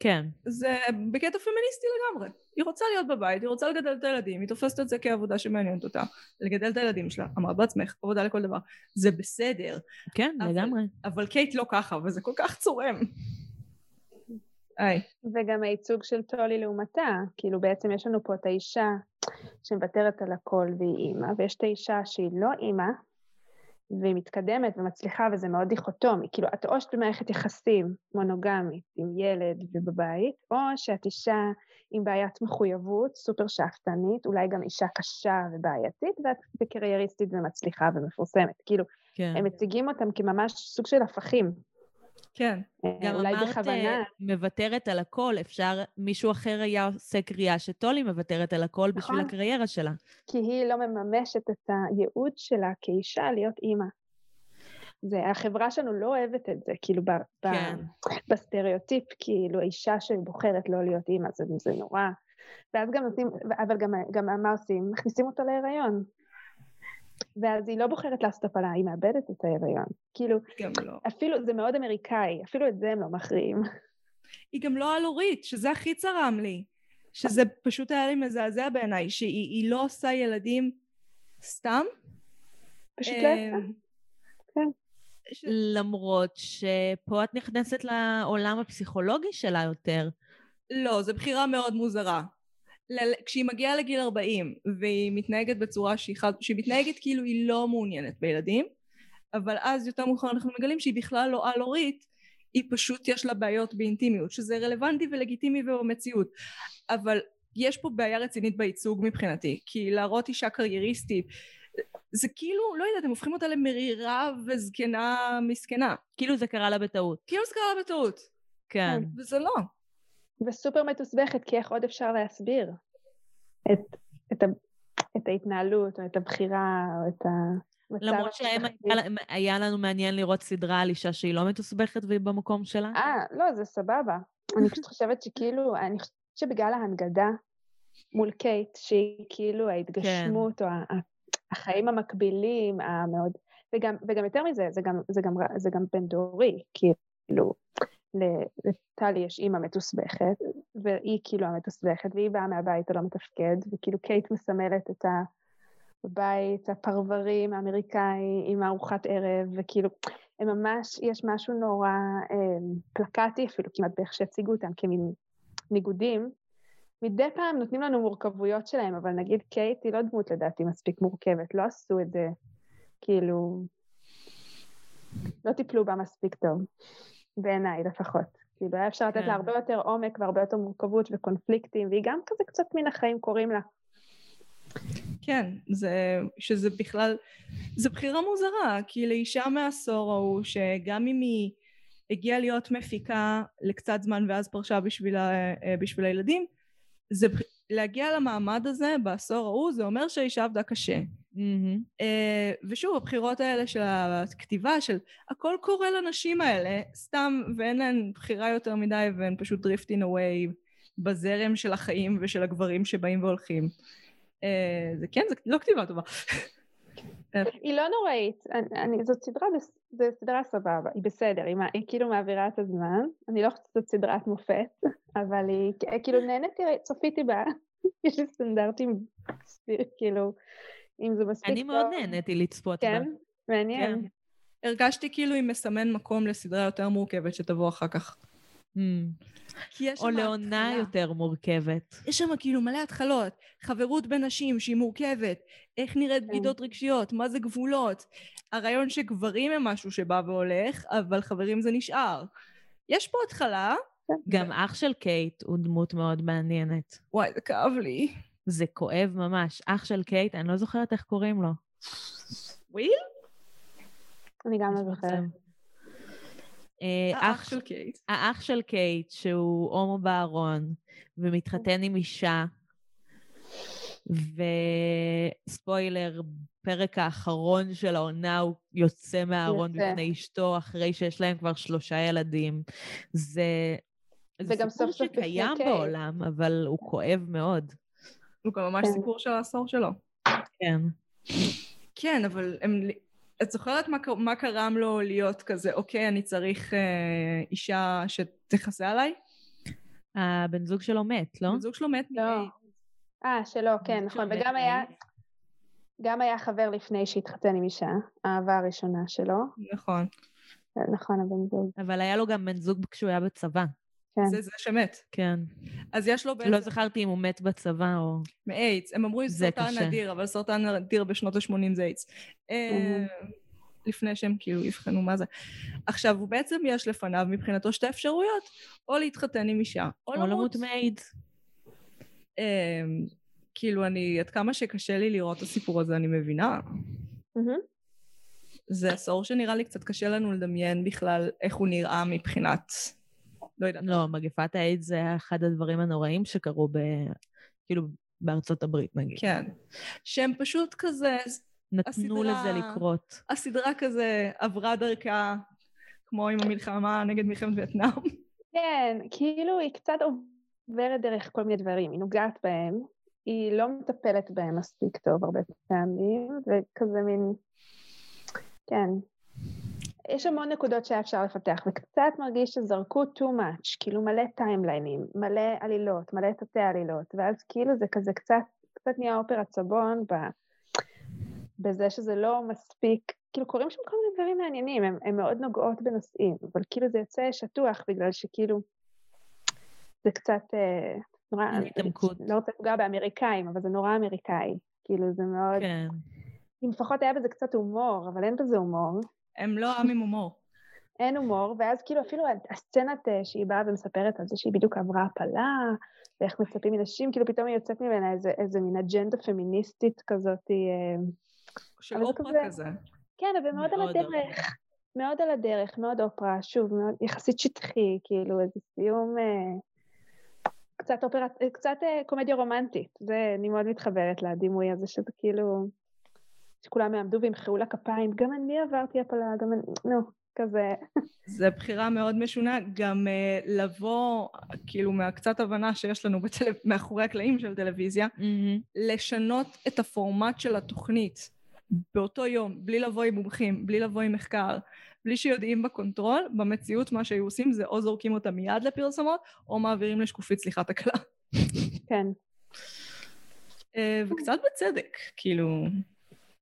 כן. זה בקטע פמיניסטי לגמרי. היא רוצה להיות בבית, היא רוצה לגדל את הילדים, היא תופסת את זה כעבודה שמעניינת אותה. לגדל את הילדים שלה, אמרת בעצמך, עבודה לכל דבר. זה בסדר. כן, אבל- לגמרי. אבל קייט לא ככה, וזה כל כך צורם. היי. וגם הייצוג של טולי לעומתה, כאילו בעצם יש לנו פה את האישה שמוותרת על הכל והיא אימא, ויש את האישה שהיא לא אימא, והיא מתקדמת ומצליחה וזה מאוד דיכוטומי. כאילו, את או שאת במערכת יחסים מונוגמית עם ילד ובבית, או שאת אישה עם בעיית מחויבות, סופר שאפתנית, אולי גם אישה קשה ובעייתית, ואת בקרייריסטית ומצליחה ומפורסמת. כאילו, כן. הם מציגים אותם כממש סוג של הפכים. כן. גם אולי אמרת בכוונה. אה, מוותרת על הכל, אפשר, מישהו אחר היה עושה קריאה שטולי מוותרת על הכל בשביל נכון. הקריירה שלה. כי היא לא מממשת את הייעוד שלה כאישה להיות אימא. זה, החברה שלנו לא אוהבת את זה, כאילו ב, ב, כן. בסטריאוטיפ, כאילו האישה שבוחרת לא להיות אימא, זה, זה נורא. ואז גם נותנים, אבל גם, גם מה עושים? מכניסים אותה להיריון. ואז היא לא בוחרת לעשות הפלה, היא מאבדת את ההיריון. כאילו, גם לא. אפילו, זה מאוד אמריקאי, אפילו את זה הם לא מכריעים. היא גם לא על-הורית, שזה הכי צרם לי. שזה פשוט היה לי מזעזע בעיניי, שהיא היא לא עושה ילדים סתם. פשוט לא אה, יצא. כן. ש- למרות שפה את נכנסת לעולם הפסיכולוגי שלה יותר. לא, זו בחירה מאוד מוזרה. כשהיא מגיעה לגיל 40 והיא מתנהגת בצורה שהיא, חד... שהיא מתנהגת כאילו היא לא מעוניינת בילדים, אבל אז יותר מאוחר אנחנו מגלים שהיא בכלל לא על-הורית, היא פשוט יש לה בעיות באינטימיות, שזה רלוונטי ולגיטימי ובמציאות. אבל יש פה בעיה רצינית בייצוג מבחינתי, כי להראות אישה קרייריסטית, זה כאילו, לא יודעת, הם הופכים אותה למרירה וזקנה מסכנה. כאילו זה קרה לה בטעות. כאילו זה קרה בטעות, כן. וזה לא. וסופר מתוסבכת, כי איך עוד אפשר להסביר את, את, ה, את ההתנהלות, או את הבחירה, או את המצב... למרות שהיה המשפחתי. היה לנו מעניין לראות סדרה על אישה שהיא לא מתוסבכת והיא במקום שלה. אה, לא, זה סבבה. אני פשוט חושבת שכאילו, אני חושבת שבגלל ההנגדה מול קייט, שהיא כאילו ההתגשמות, או ה- ה- החיים המקבילים, המאוד... וגם, וגם יותר מזה, זה גם, זה גם, זה גם בין דורי, כאילו, לטלי יש אימא מתוסבכת, והיא כאילו המתוסבכת, והיא באה מהבית הלא מתפקד, וכאילו קייט מסמלת את הבית הפרברי האמריקאי עם ארוחת ערב, וכאילו, הם ממש, יש משהו נורא אה, פלקטי אפילו, כמעט באיך שהציגו אותם כמין ניגודים. מדי פעם נותנים לנו מורכבויות שלהם, אבל נגיד קייט היא לא דמות לדעתי מספיק מורכבת, לא עשו את זה, כאילו, לא טיפלו בה מספיק טוב, בעיניי לפחות. כאילו היה אפשר לתת כן. לה הרבה יותר עומק והרבה יותר מורכבות וקונפליקטים, והיא גם כזה קצת מן החיים קוראים לה. כן, זה, שזה בכלל, זה בחירה מוזרה, כי לאישה מהעשור ההוא, שגם אם היא הגיעה להיות מפיקה לקצת זמן ואז פרשה בשביל, ה, אה, בשביל הילדים, זה, להגיע למעמד הזה בעשור ההוא, זה אומר שהאישה עבדה קשה. ושוב, הבחירות האלה של הכתיבה, של הכל קורה לנשים האלה, סתם, ואין להן בחירה יותר מדי, והן פשוט drifting away בזרם של החיים ושל הגברים שבאים והולכים. זה כן, זה לא כתיבה טובה. היא לא נוראית, זאת סדרה, זו סדרה סבבה, היא בסדר, היא, היא כאילו מעבירה את הזמן, אני לא חושבת שזאת סדרת מופת, אבל היא כאילו נהניתי, צפיתי בה, יש לי סטנדרטים, כאילו, אם זה מספיק טוב. אני מאוד נהניתי לצפות בה. כן, מעניין. כן. הרגשתי כאילו היא מסמן מקום לסדרה יותר מורכבת שתבוא אחר כך. כי יש או לעונה התחלה. יותר מורכבת. יש שם כאילו מלא התחלות, חברות בין נשים שהיא מורכבת, איך נראית בגידות רגשיות, מה זה גבולות, הרעיון שגברים הם משהו שבא והולך, אבל חברים זה נשאר. יש פה התחלה, גם אח של קייט הוא דמות מאוד מעניינת. וואי זה כאב לי. זה כואב ממש. אח של קייט, אני לא זוכרת איך קוראים לו. וויל? אני גם לא זוכרת. אה, האח של קייט. האח של קייט, שהוא הומו בארון, ומתחתן עם אישה, וספוילר, פרק האחרון של העונה הוא יוצא מהארון. בפני אשתו, אחרי שיש להם כבר שלושה ילדים. זה... זה סיפור סוף סוף בפני שקיים קייט. בעולם, אבל הוא כואב מאוד. הוא גם ממש כן. סיפור של העשור שלו. כן. כן, אבל הם... את זוכרת מה, מה קרם לו להיות כזה, אוקיי, אני צריך אה, אישה שתכסה עליי? הבן זוג שלו מת, לא? בן זוג שלו מת לא. אה, שלא, כן, נכון, שלו וגם היה. גם היה חבר לפני שהתחתן עם אישה, האהבה הראשונה שלו, נכון. נכון, הבן זוג, אבל היה לו גם בן זוג כשהוא היה בצבא. כן. זה זה שמת. כן. אז יש לו בעצם... לא זכרתי אם הוא מת בצבא או... מאיידס. הם אמרו זה סרטן קשה. נדיר, אבל סרטן נדיר בשנות ה-80 זה איידס. אה, לפני שהם כאילו יבחנו מה זה. עכשיו, הוא בעצם יש לפניו מבחינתו שתי אפשרויות, או להתחתן עם אישה, או או למות. מאיידס. אמ, כאילו, אני, עד כמה שקשה לי לראות את הסיפור הזה, אני מבינה. זה עשור שנראה לי קצת קשה לנו לדמיין בכלל איך הוא נראה מבחינת... לא יודעת. לא, מגפת האיידס זה היה אחד הדברים הנוראים שקרו ב... כאילו, בארצות הברית, נגיד. כן. שהם פשוט כזה, נתנו הסדרה- לזה לקרות. הסדרה כזה עברה דרכה, כמו עם המלחמה נגד מלחמת וייטנאם. כן, כאילו היא קצת עוברת דרך כל מיני דברים, היא נוגעת בהם, היא לא מטפלת בהם מספיק טוב הרבה פעמים, וכזה מין... כן. יש המון נקודות שהיה אפשר לפתח, וקצת מרגיש שזרקו too much, כאילו מלא טיימליינים, מלא עלילות, מלא תתי עלילות, ואז כאילו זה כזה קצת, קצת נהיה אופרת סבון ב, בזה שזה לא מספיק, כאילו קורים שם כל מיני דברים מעניינים, הם, הם מאוד נוגעות בנושאים, אבל כאילו זה יוצא שטוח בגלל שכאילו זה קצת אה, נורא, התעמקות. לא רוצה לפגוע באמריקאים, אבל זה נורא אמריקאי, כאילו זה מאוד, כן. אם לפחות היה בזה קצת הומור, אבל אין בזה הומור. הם לא עם עם הומור. אין הומור, ואז כאילו אפילו הסצנת אה, שהיא באה ומספרת על זה שהיא בדיוק עברה הפלה, ואיך מצפים מנשים, כאילו פתאום היא יוצאת ממנה איזה, איזה מין אג'נדה פמיניסטית כזאת. אה, של אופרה כזה- כזה. כן, אבל מאוד על הדרך. מאוד על הדרך, מאוד אופרה, שוב, מאוד יחסית שטחי, כאילו איזה סיום, אה, קצת אופרה, אה, קצת אה, קומדיה רומנטית. זה, אני מאוד מתחברת לדימוי הזה, שזה כאילו, שכולם יעמדו וימחאו לה כפיים, גם אני עברתי הפלה, גם אני, נו, כזה. זו בחירה מאוד משונה, גם אה, לבוא, כאילו, מהקצת הבנה שיש לנו בטל... מאחורי הקלעים של טלוויזיה, מהמם. לשנות את הפורמט של התוכנית באותו יום, בלי לבוא עם מומחים, בלי לבוא עם מחקר, בלי שיודעים בקונטרול, במציאות מה שהיו עושים זה או זורקים אותה מיד לפרסומות, או מעבירים לשקופית סליחה תקלה. כן. אה, וקצת בצדק, כאילו...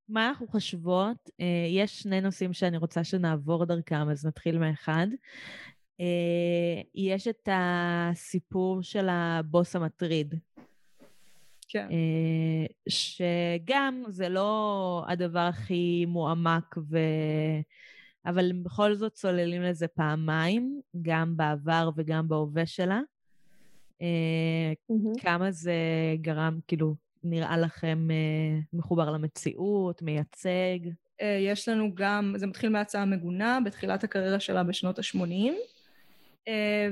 מה אנחנו חושבות? אה, יש שני נושאים שאני רוצה שנעבור דרכם, אז נתחיל מאחד. אה, יש את הסיפור של הבוס המטריד, כן. אה, שגם זה לא הדבר הכי מועמק, ו... אבל בכל זאת צוללים לזה פעמיים, גם בעבר וגם בהווה שלה. מהמם. כמה זה גרם, כאילו, נראה לכם אה, מחובר למציאות, מייצג? אה, יש לנו גם, זה מתחיל מההצעה המגונה, בתחילת הקריירה שלה בשנות ה-80,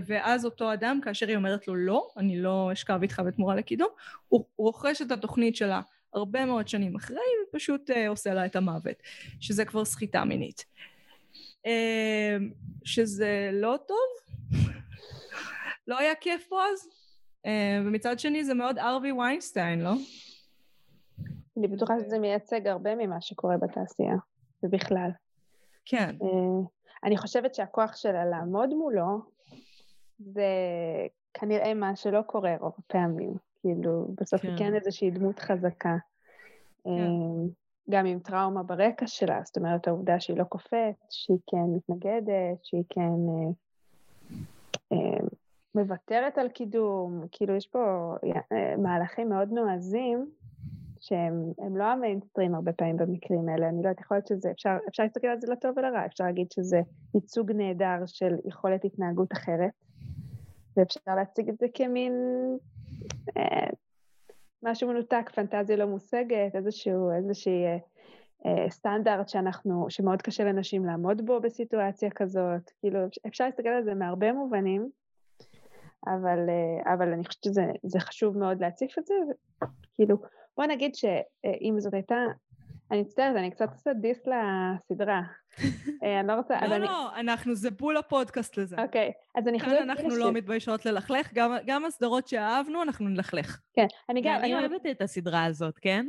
ואז אותו אדם, כאשר היא אומרת לו לא, אני לא אשכב איתך בתמורה לקידום, הוא רוכש את התוכנית שלה הרבה מאוד שנים אחרי, ופשוט אה, עושה לה את המוות, שזה כבר סחיטה מינית. אה, שזה לא טוב, לא היה כיף פה אז, אה, ומצד שני זה מאוד ארווי ויינסטיין, לא? אני בטוחה שזה מייצג הרבה ממה שקורה בתעשייה, ובכלל. כן. אה, אני חושבת שהכוח שלה לעמוד מולו, זה כנראה מה שלא קורה רוב הפעמים. כאילו, בסוף היא כן. כן איזושהי דמות חזקה. אה, גם עם טראומה ברקע שלה, זאת אומרת, העובדה שהיא לא קופאת, שהיא כן מתנגדת, שהיא כן אה, אה, מוותרת על קידום, כאילו יש פה אה, מהלכים מאוד נועזים, שהם הם לא המיינסטרים הרבה פעמים במקרים האלה, אני לא יודעת, יכול להיות שזה, אפשר, אפשר להסתכל על זה לטוב ולרע, אפשר להגיד שזה ייצוג נהדר של יכולת התנהגות אחרת, ואפשר להציג את זה כמין אה, משהו מנותק, פנטזיה לא מושגת, איזשהו, איזושהי אה, אה, סטנדרט שאנחנו, שמאוד קשה לנשים לעמוד בו בסיטואציה כזאת, כאילו אפשר להסתכל על זה מהרבה מובנים, אבל, אה, אבל אני חושבת שזה זה חשוב מאוד להציף את זה, כאילו, בוא נגיד שאם זאת הייתה, אני מצטערת, אני קצת עושה דיס לסדרה. אה, אני לא רוצה, לא, אני... לא, אנחנו, זה בול הפודקאסט לזה. אוקיי, אז אני כאן חושבת... אנחנו כאילו לא מתביישות ללכלך, גם- גם הסדרות שאהבנו, אנחנו נלכלך. כן, אני גם, אני אוהבת את הסדרה הזאת, כן?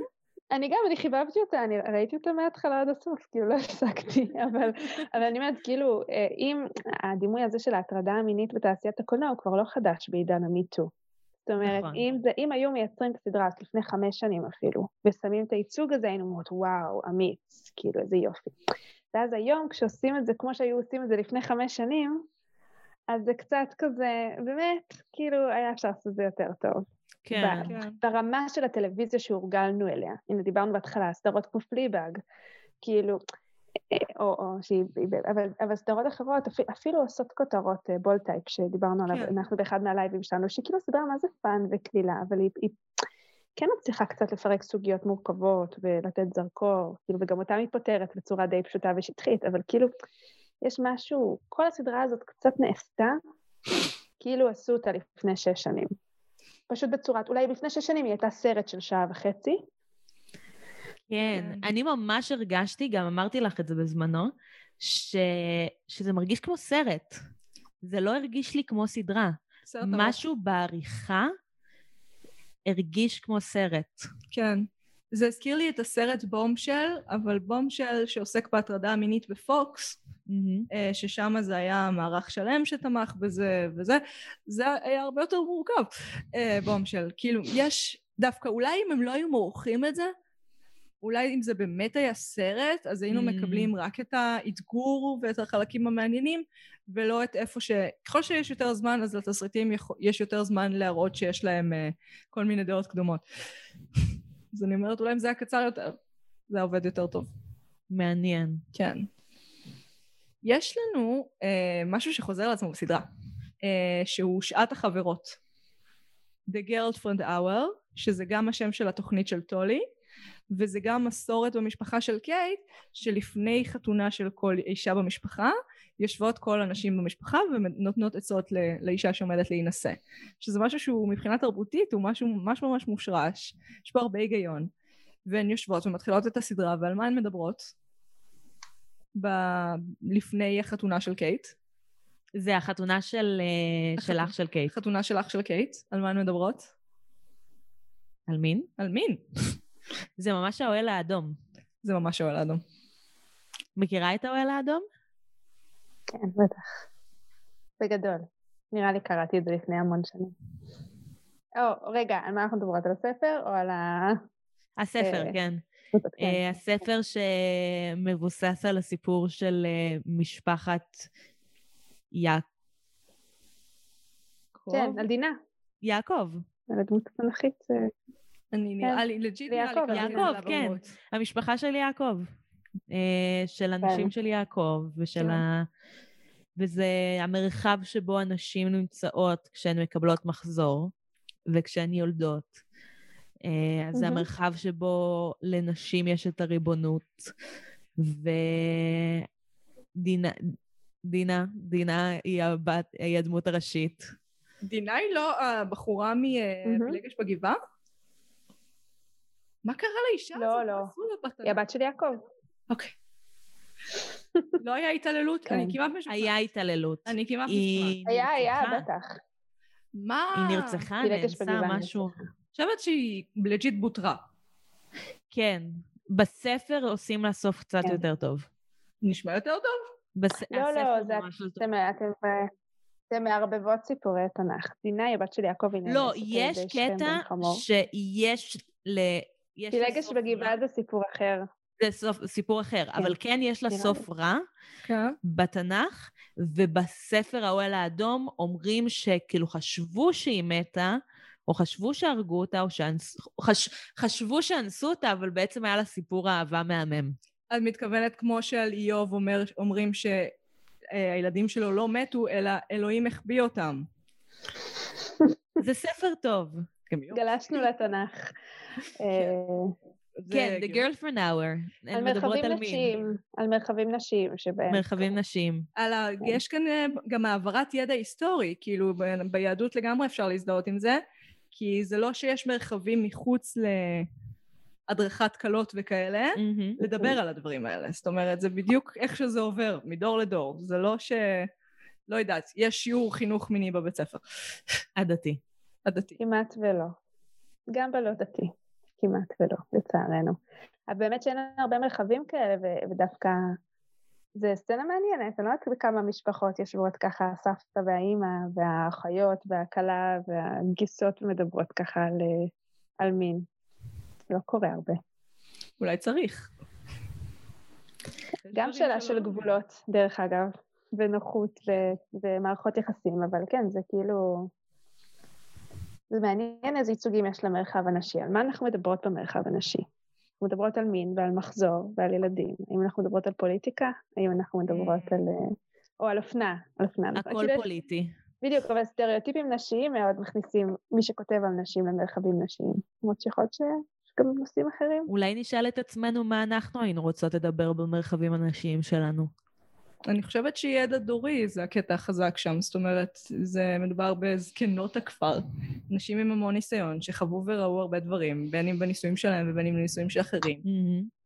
אני גם, אני חיבבתי אותה, אני ראיתי אותה מההתחלה עד הסוף, כאילו לא הפסקתי, אבל, אבל אני אומרת, כאילו, אה, אם הדימוי הזה של ההטרדה המינית בתעשיית הקולנוע הוא כבר לא חדש בעידן המיטו. זאת אומרת, נכון. אם, זה, אם היו מייצרים את הסדרה הזאת לפני חמש שנים אפילו, ושמים את הייצוג הזה, היינו אומרות, וואו, אמיץ, כאילו, איזה יופי. ואז היום, כשעושים את זה כמו שהיו עושים את זה לפני חמש שנים, אז זה קצת כזה, באמת, כאילו, היה אפשר לעשות את זה יותר טוב. כן. ב- ברמה של הטלוויזיה שהורגלנו אליה. הנה, דיברנו בהתחלה, סדרות כמו פליבאג, כאילו, או, או שהיא, אבל, אבל סדרות אחרות אפילו, אפילו עושות כותרות בולד טייפ שדיברנו עליו, כן. אנחנו באחד מהלייבים שלנו, שהיא כאילו סדרה מה זה fun וקלילה, אבל היא, היא כן מצליחה קצת לפרק סוגיות מורכבות ולתת זרקור, כאילו, וגם אותה היא פותרת בצורה די פשוטה ושטחית, אבל כאילו, יש משהו, כל הסדרה הזאת קצת נעשתה, כאילו עשו אותה לפני שש שנים. פשוט בצורת, אולי לפני שש שנים היא הייתה סרט של שעה וחצי, כן, אני ממש הרגשתי, גם אמרתי לך את זה בזמנו, ש... שזה מרגיש כמו סרט. זה לא הרגיש לי כמו סדרה. סרט. משהו בעריכה הרגיש כמו סרט. כן. זה הזכיר לי את הסרט בומשל, אבל בומשל שעוסק בהטרדה המינית בפוקס, אה, ששם זה היה מערך שלם שתמך בזה וזה, זה היה הרבה יותר מורכב, אה, בומשל. כאילו, יש דווקא, אולי אם הם לא היו מורחים את זה, אולי אם זה באמת היה סרט, אז היינו Mm. מקבלים רק את האתגור ואת החלקים המעניינים, ולא את איפה ש... ככל שיש יותר זמן, אז לתסריטים יש יותר זמן להראות שיש להם אה, כל מיני דעות קדומות. אז אני אומרת, אולי אם זה היה קצר יותר, זה היה עובד יותר טוב. מעניין. כן. יש לנו אה, משהו שחוזר על עצמו בסדרה, אה, שהוא שעת החברות. The Girlfriend Hour, שזה גם השם של התוכנית של טולי, וזה גם מסורת במשפחה של קייט, שלפני חתונה של כל אישה במשפחה, יושבות כל הנשים במשפחה ונותנות עצות לאישה שעומדת להינשא. שזה משהו שהוא מבחינה תרבותית הוא משהו ממש ממש מושרש, יש פה הרבה היגיון. והן יושבות ומתחילות את הסדרה, ועל מה הן מדברות? ב- לפני החתונה של קייט. זה החתונה של, אה, של אח של קייט. חתונה של אח של קייט, על מה הן מדברות? על מין? על מין. זה ממש האוהל האדום. זה ממש האוהל האדום. מכירה את האוהל האדום? כן, בטח. בגדול. נראה לי קראתי את זה לפני המון שנים. או, רגע, על מה אנחנו מדברות? על הספר או על ה... הספר, אה, כן. כן. אה, הספר שמבוסס על הסיפור של אה, משפחת יעקב. כן, על דינה. יעקב. על הדמות התנ"כית. אה, אני נראה לי, לג'יט נראה לי יעקב, כן. המשפחה של יעקב. של הנשים כן. של יעקב, ושל כן. ה... וזה המרחב שבו הנשים נמצאות כשהן מקבלות מחזור, וכשהן יולדות. אה, אז זה. המרחב שבו לנשים יש את הריבונות. ודינה, דינה, דינה היא, הבת, היא הדמות הראשית. דינה היא לא הבחורה. מפלגש בגבעה? מה קרה לאישה הזאת? לא, מה לא. בת- היא הבת של יעקב. אוקיי. לא היה התעללות? כן. אני כמעט משוכנעת. היה התעללות. אני כמעט משוכנעת. היא היה, היה. בטח. מה? היא נרצחה, נאנסה, משהו. חושבת שהיא לג'יט בוטרה. כן. בספר עושים לה סוף קצת כן. יותר טוב. נשמע יותר טוב? בס... לא, הספר לא, זה... ממש לא. אתם אתם, אה, אתם מערבבות סיפורי תנ"ך. דינה היא הבת של יעקב, היא לא, על יש קטע. שיש ל... פילגש בגבעה. זה סיפור אחר. זה סוף, סיפור אחר, אבל כן יש לה סוף רע כן. בתנ"ך, ובספר האוהל האדום אומרים שכאילו חשבו שהיא מתה, או חשבו שהרגו אותה, או שאנס... חש... חשבו שאנסו אותה, אבל בעצם היה לה סיפור אהבה מהמם. את מתכוונת כמו שעל איוב אומר, אומרים שהילדים שלו לא מתו, אלא אלוהים החביא אותם. זה ספר טוב. גלשנו לתנ"ך. אה, זה כן, The הגיוני. Girlfriend Hour. על מרחבים. נשים, על מרחבים נשים שבהם... מרחבים נשים. על ה... יש כאן אה, גם העברת ידע היסטורי, כאילו ביהדות לגמרי אפשר להזדהות עם זה, כי זה לא שיש מרחבים מחוץ להדרכת כלות וכאלה, מהמם. לדבר על הדברים האלה. זאת אומרת, זה בדיוק איך שזה עובר, מדור לדור. זה לא ש... לא יודעת, יש שיעור חינוך מיני בבית ספר. הדתי. הדתי. כמעט ולא. גם בלא דתי. כמעט ולא, לצערנו. אבל באמת שאין הרבה מרחבים כאלה, ו- ודווקא זה סצנה מעניינת, אני לא יודעת בכמה משפחות יושבות ככה, הסבתא והאימא, והאחיות, והכלה, והגיסות מדברות ככה על, אה, על מין. לא קורה הרבה. אולי צריך. גם שאלה של גבולות, דרך אגב, ונוחות ומערכות יחסים, אבל כן, זה כאילו... זה מעניין איזה ייצוגים יש למרחב הנשי, על מה אנחנו מדברות במרחב הנשי. אנחנו מדברות על מין ועל מחזור ועל ילדים. האם אנחנו מדברות על פוליטיקה? האם אנחנו מדברות על... אה, או על אופנה, על אופנה. הכל פוליטי. בדיוק, אבל סטריאוטיפים נשיים מאוד מכניסים מי שכותב על נשים למרחבים נשיים. למרות שיכול להיות שיש גם נושאים אחרים. אולי נשאל את עצמנו מה אנחנו היינו רוצות לדבר במרחבים הנשיים שלנו. אני חושבת שידע דורי זה הקטע החזק שם, זאת אומרת, זה מדובר בזקנות הכפר, נשים עם המון ניסיון, שחוו וראו הרבה דברים, בין אם בנישואים שלהם ובין אם בנישואים של אחרים.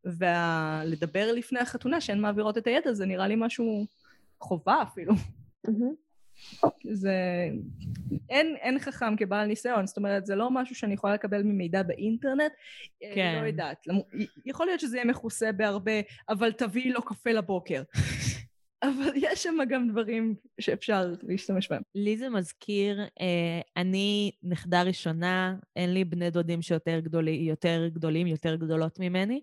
ולדבר לפני החתונה שהן מעבירות את הידע, זה נראה לי משהו חובה אפילו. זה... אין, אין חכם כבעל ניסיון, זאת אומרת, זה לא משהו שאני יכולה לקבל ממידע באינטרנט. אה, כן. לא יודעת. יכול להיות שזה יהיה מכוסה בהרבה, אבל תביאי לו קפה לבוקר. אבל יש שם גם דברים שאפשר להשתמש בהם. לי זה מזכיר, אה, אני נכדה ראשונה, אין לי בני דודים שיותר גדולי, יותר גדולים, יותר גדולות ממני.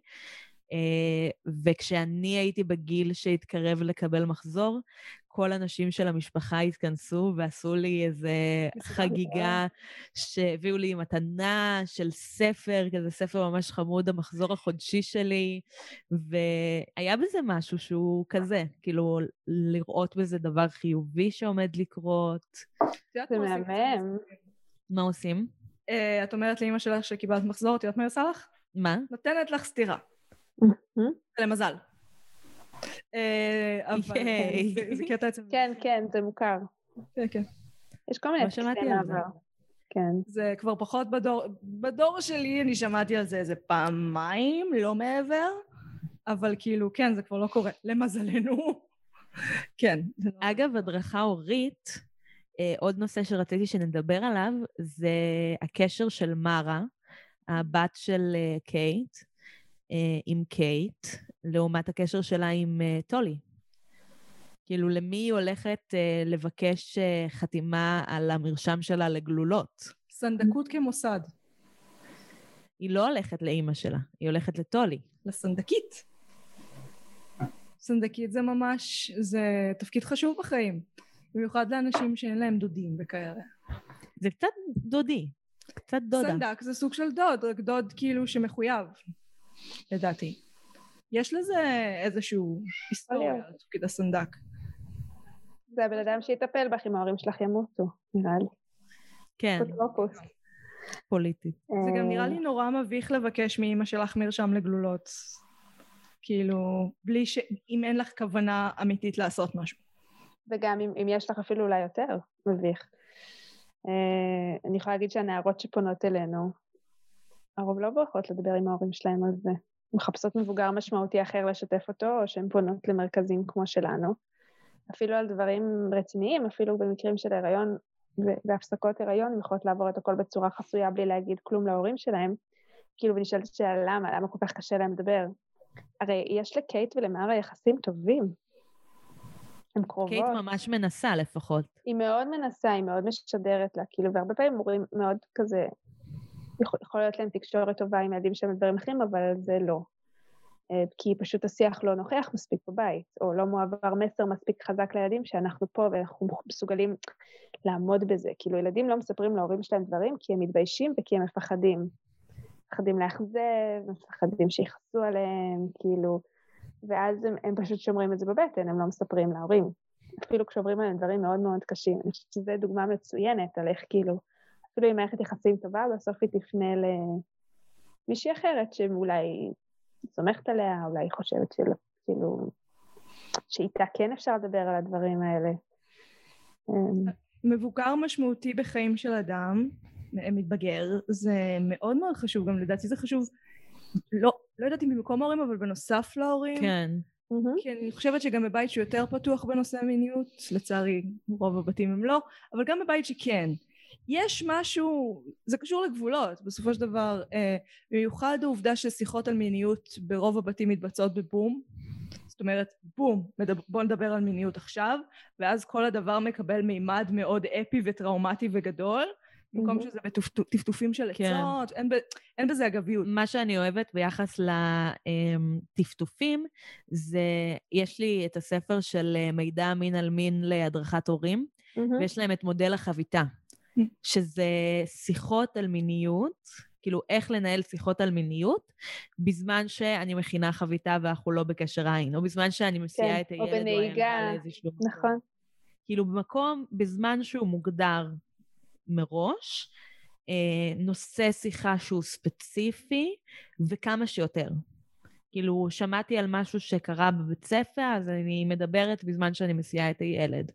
אה, וכשאני הייתי בגיל שהתקרב לקבל מחזור, כל הנשים של המשפחה התכנסו ועשו לי איזה חגיגה שהביאו לי מתנה של ספר, כזה ספר ממש חמוד, המחזור החודשי שלי, והיה בזה משהו שהוא כזה, כאילו, לראות בזה דבר חיובי שעומד לקרות. זה מהמם. מה עושים? אה, את אומרת לאימא שלך שקיבלת מחזור, את יודעת מה היא עושה לך? מה? נותנת לך סטירה. למזל. אה, אבל ייי. זה- קטע אצל... כן, כן, זה מוכר. כן, כן. יש כל מיני שמעתי טקסי על זה. מעבר. כן. זה כבר פחות בדור, בדור שלי אני שמעתי על זה איזה פעמיים, לא מעבר, אבל כאילו, כן, זה כבר לא קורה, למזלנו. כן. לא- אגב, הדרכה הורית, אה, עוד נושא שרציתי שנדבר עליו, זה הקשר של מארה, הבת של אה, קייט, אה, עם קייט, לעומת הקשר שלה עם אה, טולי. כאילו, למי היא הולכת אה, לבקש אה, חתימה על המרשם שלה לגלולות? סנדקות כמוסד. היא לא הולכת לאימא שלה, היא הולכת לטולי. לסנדקית. סנדקית זה ממש, זה תפקיד חשוב בחיים. במיוחד לאנשים שאין להם דודים וכאלה. זה קצת דודי, קצת דודה. סנדק זה סוג של דוד, רק דוד כאילו שמחויב, לדעתי. יש לזה איזשהו היסטוריה. לתפקיד הסנדק. זה הבן אדם שיטפל בך אם ההורים שלך ימותו, נראה לי. כן, אפוטרופוס. פוליטית. זה גם נראה לי נורא מביך לבקש מאימא שלך מרשם לגלולות. כאילו, בלי ש... אם אין לך כוונה אמיתית לעשות משהו. וגם אם, אם יש לך אפילו אולי יותר, מביך. Uh, אני יכולה להגיד שהנערות שפונות אלינו, הרוב לא בוחרות לדבר עם ההורים שלהם על זה. מחפשות מבוגר משמעותי אחר לשתף אותו, או שהן פונות למרכזים כמו שלנו. אפילו על דברים רציניים, אפילו במקרים של הריון והפסקות הריון, הן יכולות לעבור את הכל בצורה חסויה בלי להגיד כלום להורים שלהם. כאילו, ונשאלת השאלה למה, למה כל כך קשה להם לדבר? הרי יש לקייט ולמארה יחסים טובים. הן קרובות. קייט ממש מנסה לפחות. היא מאוד מנסה, היא מאוד משדרת לה, כאילו, והרבה פעמים הורים מאוד כזה, יכול, יכול להיות להם תקשורת טובה עם ילדים שהם דברים אחרים, אבל זה לא. אה, כי פשוט השיח לא נוכח מספיק בבית, או לא מועבר מסר מספיק חזק לילדים שאנחנו פה ואנחנו מסוגלים לעמוד בזה. כאילו, ילדים לא מספרים להורים שלהם דברים כי הם מתביישים וכי הם מפחדים. מפחדים לאכזב, מפחדים שיכעסו עליהם, כאילו, ואז הם, הם פשוט שומרים את זה בבטן, הם לא מספרים להורים. אפילו כשאומרים עליהם דברים מאוד מאוד קשים. אני חושבת שזו דוגמה מצוינת על איך כאילו, אפילו עם מערכת יחסים טובה, בסוף היא תפנה למישהי אחרת שאולי סומכת עליה, אולי חושבת של, כאילו, שאיתה כן אפשר לדבר על הדברים האלה. אמ, מבוגר משמעותי בחיים של אדם, מתבגר, זה מאוד מאוד חשוב, גם לדעתי זה חשוב, לא, לא יודעת אם במקום ההורים, אבל בנוסף להורים. כן. כי אני חושבת שגם בבית שהוא יותר פתוח בנושא המיניות, לצערי רוב הבתים הם לא, אבל גם בבית שכן. יש משהו, זה קשור לגבולות, בסופו של דבר, אה, במיוחד העובדה ששיחות על מיניות ברוב הבתים מתבצעות בבום, זאת אומרת, בום, מדבר, בוא נדבר על מיניות עכשיו, ואז כל הדבר מקבל מימד מאוד אפי וטראומטי וגדול, במקום. שזה בטפטופים של כן. עצות, אין, ב, אין בזה אגביות. מה שאני אוהבת ביחס לטפטופים, זה, יש לי את הספר של אה, מידע מין על מין להדרכת הורים. ויש להם את מודל החביתה, שזה שיחות על מיניות כאילו, איך לנהל שיחות על מיניות, בזמן שאני מכינה חביתה ואנחנו לא בקשר עין, או בזמן שאני מסיעה כן, את או הילד או בנהיגה, לאיזשהו... מקום. נכון. כאילו, במקום, בזמן שהוא מוגדר מראש, אה, נושא שיחה שהוא ספציפי, וכמה שיותר. כאילו, שמעתי על משהו שקרה בבית ספר, אז אני מדברת בזמן שאני מסיעה את הילד.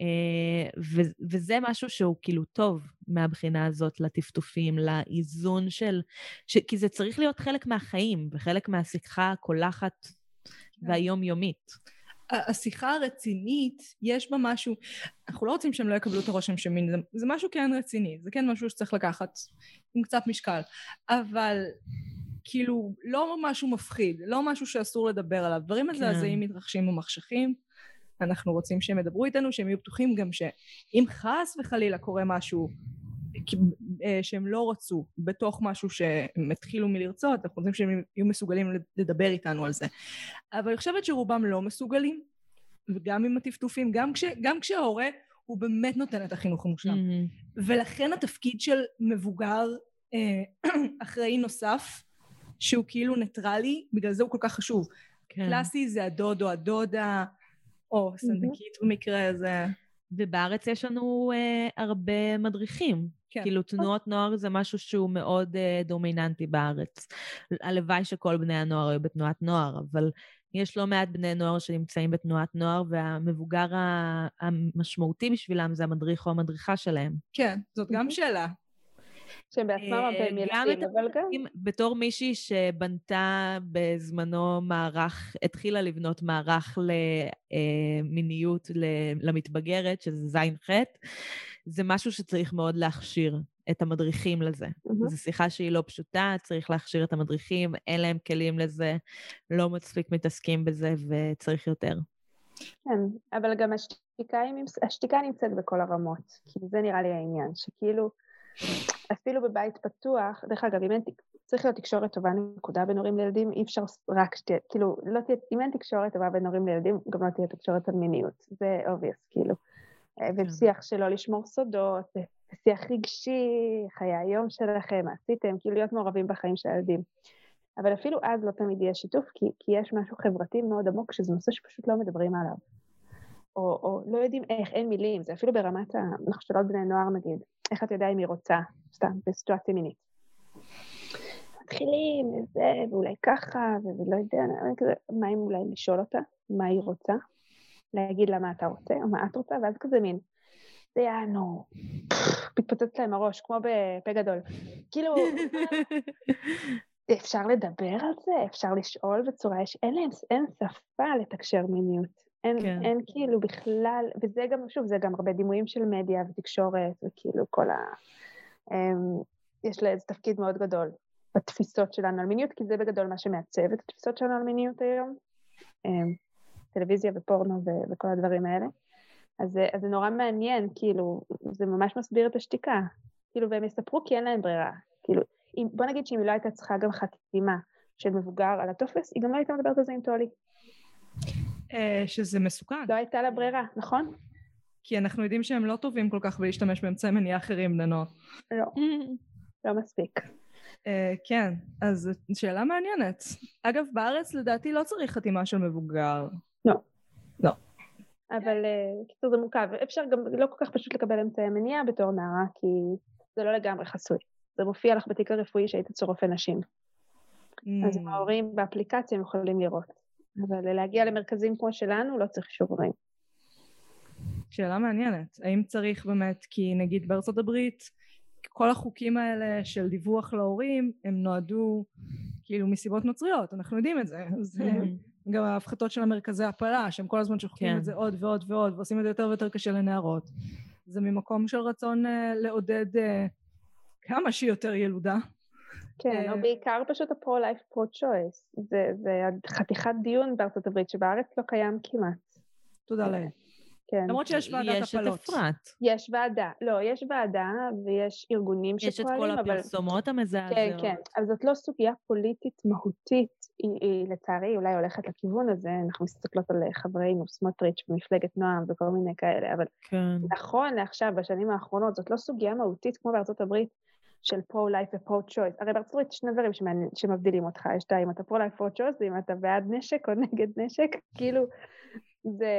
אה, ו- וזה משהו שהוא כאילו טוב מהבחינה הזאת לטפטופים, לאיזון של... ש- כי זה צריך להיות חלק מהחיים, וחלק מהשיחה הקולחת והיומיומית. ה- השיחה הרצינית, יש בה משהו, אנחנו לא רוצים שהם לא יקבלו את הרושם שמין, זה, זה משהו כן רציני, זה כן משהו שצריך לקחת עם קצת משקל, אבל כאילו לא משהו מפחיד, לא משהו שאסור לדבר עליו, דברים מזעזעים מתרחשים במחשכים, אנחנו רוצים שהם ידברו איתנו, שהם יהיו פתוחים גם שאם חס וחלילה קורה משהו אה, שהם לא רצו בתוך משהו שהם התחילו מלרצות, אנחנו רוצים שהם יהיו מסוגלים לדבר איתנו על זה. אבל אני חושבת שרובם לא מסוגלים, וגם עם הטפטופים, גם, כש, גם כשההורה הוא באמת נותן את החינוך המושלם. Mm-hmm. ולכן התפקיד של מבוגר אה, אחראי נוסף, שהוא כאילו ניטרלי, בגלל זה הוא כל כך חשוב. כן. קלאסי זה הדוד או הדודה, או סנדקית במקרה הזה. ובארץ יש לנו אה, הרבה מדריכים. כן. כאילו, תנועות נוער זה משהו שהוא מאוד אה, דומיננטי בארץ. הלוואי שכל בני הנוער היו בתנועת נוער, אבל יש לא מעט בני נוער שנמצאים בתנועת נוער, והמבוגר המשמעותי בשבילם זה המדריך או המדריכה שלהם. כן, זאת גם שאלה. שהם בעצמם הרבה אה, גם ילדים, את אבל גם... בתור מישהי שבנתה בזמנו מערך, התחילה לבנות מערך למיניות למתבגרת, שזה ז'-ח', זה משהו שצריך מאוד להכשיר את המדריכים לזה. מהמם. זו שיחה שהיא לא פשוטה, צריך להכשיר את המדריכים, אין להם כלים לזה, לא מספיק מתעסקים בזה וצריך יותר. כן, אבל גם השתיקה, השתיקה נמצאת בכל הרמות, כי זה נראה לי העניין, שכאילו, אפילו בבית פתוח, דרך אגב, אם אין, צריך להיות תקשורת טובה נקודה בין הורים לילדים, אי אפשר רק שתהיה, כאילו, לא תהיה, אם אין תקשורת טובה בין הורים לילדים, גם לא תהיה תקשורת על מיניות, זה obvious, כאילו. אה, ושיח שלא לשמור סודות, אה, שיח רגשי, חיי היום שלכם, מה עשיתם, כאילו להיות מעורבים בחיים של הילדים. אבל אפילו אז לא תמיד יהיה שיתוף, כי, כי יש משהו חברתי מאוד עמוק, שזה נושא שפשוט לא מדברים עליו. או, או לא יודעים איך, אין מילים, זה אפילו ברמת המכשלות בני נוער נגיד, איך אתה יודע אם היא רוצה, סתם, בסיטואציה מינית. מתחילים, וזה, ואולי ככה, ולא יודע, מה אם אולי לשאול אותה, מה היא רוצה, להגיד לה מה אתה רוצה, או מה את רוצה, ואז כזה מין, זה יענו, מתפוצץ להם הראש, כמו בפה גדול. כאילו, אפשר לדבר על זה, אפשר לשאול בצורה, יש, אין להם, אין שפה לתקשר מיניות. אין, כן. אין כאילו בכלל, וזה גם, שוב, זה גם הרבה דימויים של מדיה ותקשורת, וכאילו כל ה... אמ, יש לזה תפקיד מאוד גדול בתפיסות שלנו על מיניות, כי זה בגדול מה שמעצב את התפיסות שלנו על מיניות היום. אמ, טלוויזיה ופורנו ו- וכל הדברים האלה. אז, אז זה נורא מעניין, כאילו, זה ממש מסביר את השתיקה. כאילו, והם יספרו כי אין להם ברירה. כאילו, אם, בוא נגיד שאם היא לא הייתה צריכה גם חתימה של מבוגר על הטופס, היא גם לא הייתה מדברת על זה עם טולי. אה, שזה מסוכן. לא הייתה לה ברירה, נכון? כי אנחנו יודעים שהם לא טובים כל כך בלהשתמש באמצעי מניעה אחרים נוער. לא, לא מספיק. אה, כן, אז שאלה מעניינת. אגב, בארץ לדעתי לא צריך חתימה של מבוגר. לא. לא. אבל אה, קיצור זה מורכב. אפשר גם לא כל כך פשוט לקבל אמצעי מניעה בתור נערה, כי זה לא לגמרי חסוי. זה מופיע לך בתיק הרפואי שהיית אצל רופא נשים. אז Mm. ההורים באפליקציה יכולים לראות. אבל להגיע למרכזים כמו שלנו לא צריך אישור הורים. שאלה מעניינת. האם צריך באמת, כי נגיד בארצות הברית, כל החוקים האלה של דיווח להורים, הם נועדו כאילו מסיבות נוצריות, אנחנו יודעים את זה. זה גם ההפחתות של המרכזי הפלה, שהם כל הזמן שוחקים כן. את זה עוד ועוד ועוד, ועושים את זה יותר ויותר קשה לנערות. זה ממקום של רצון אה, לעודד אה, כמה שיותר ילודה. כן, אה, או בעיקר פשוט הפרו-לייף פרו-צ'וייס. זה, זה חתיכת דיון בארצות הברית שבארץ לא קיים כמעט. תודה לאל. כן. למרות שיש ועדת יש את הפלות. אפרת. יש ועדה, לא, יש ועדה ויש ארגונים יש את שפועלים, כל אבל... הפרסומות המזעזעות. כן, כן, אבל זאת לא סוגיה פוליטית מהותית, היא, היא לצערי אולי הולכת לכיוון הזה, אנחנו מסתכלות על חברינו, סמוטריץ' ומפלגת נועם וכל מיני כאלה, אבל כן. נכון לעכשיו, בשנים האחרונות, זאת לא סוגיה מהותית כמו בארצות הברית, של pro-life ו pro-choice. הרי בארצות הברית שני דברים שמבדילים אותך, יש את האם אתה pro-life pro-choice, ואם אתה בעד נשק או נגד נשק, כאילו, זה...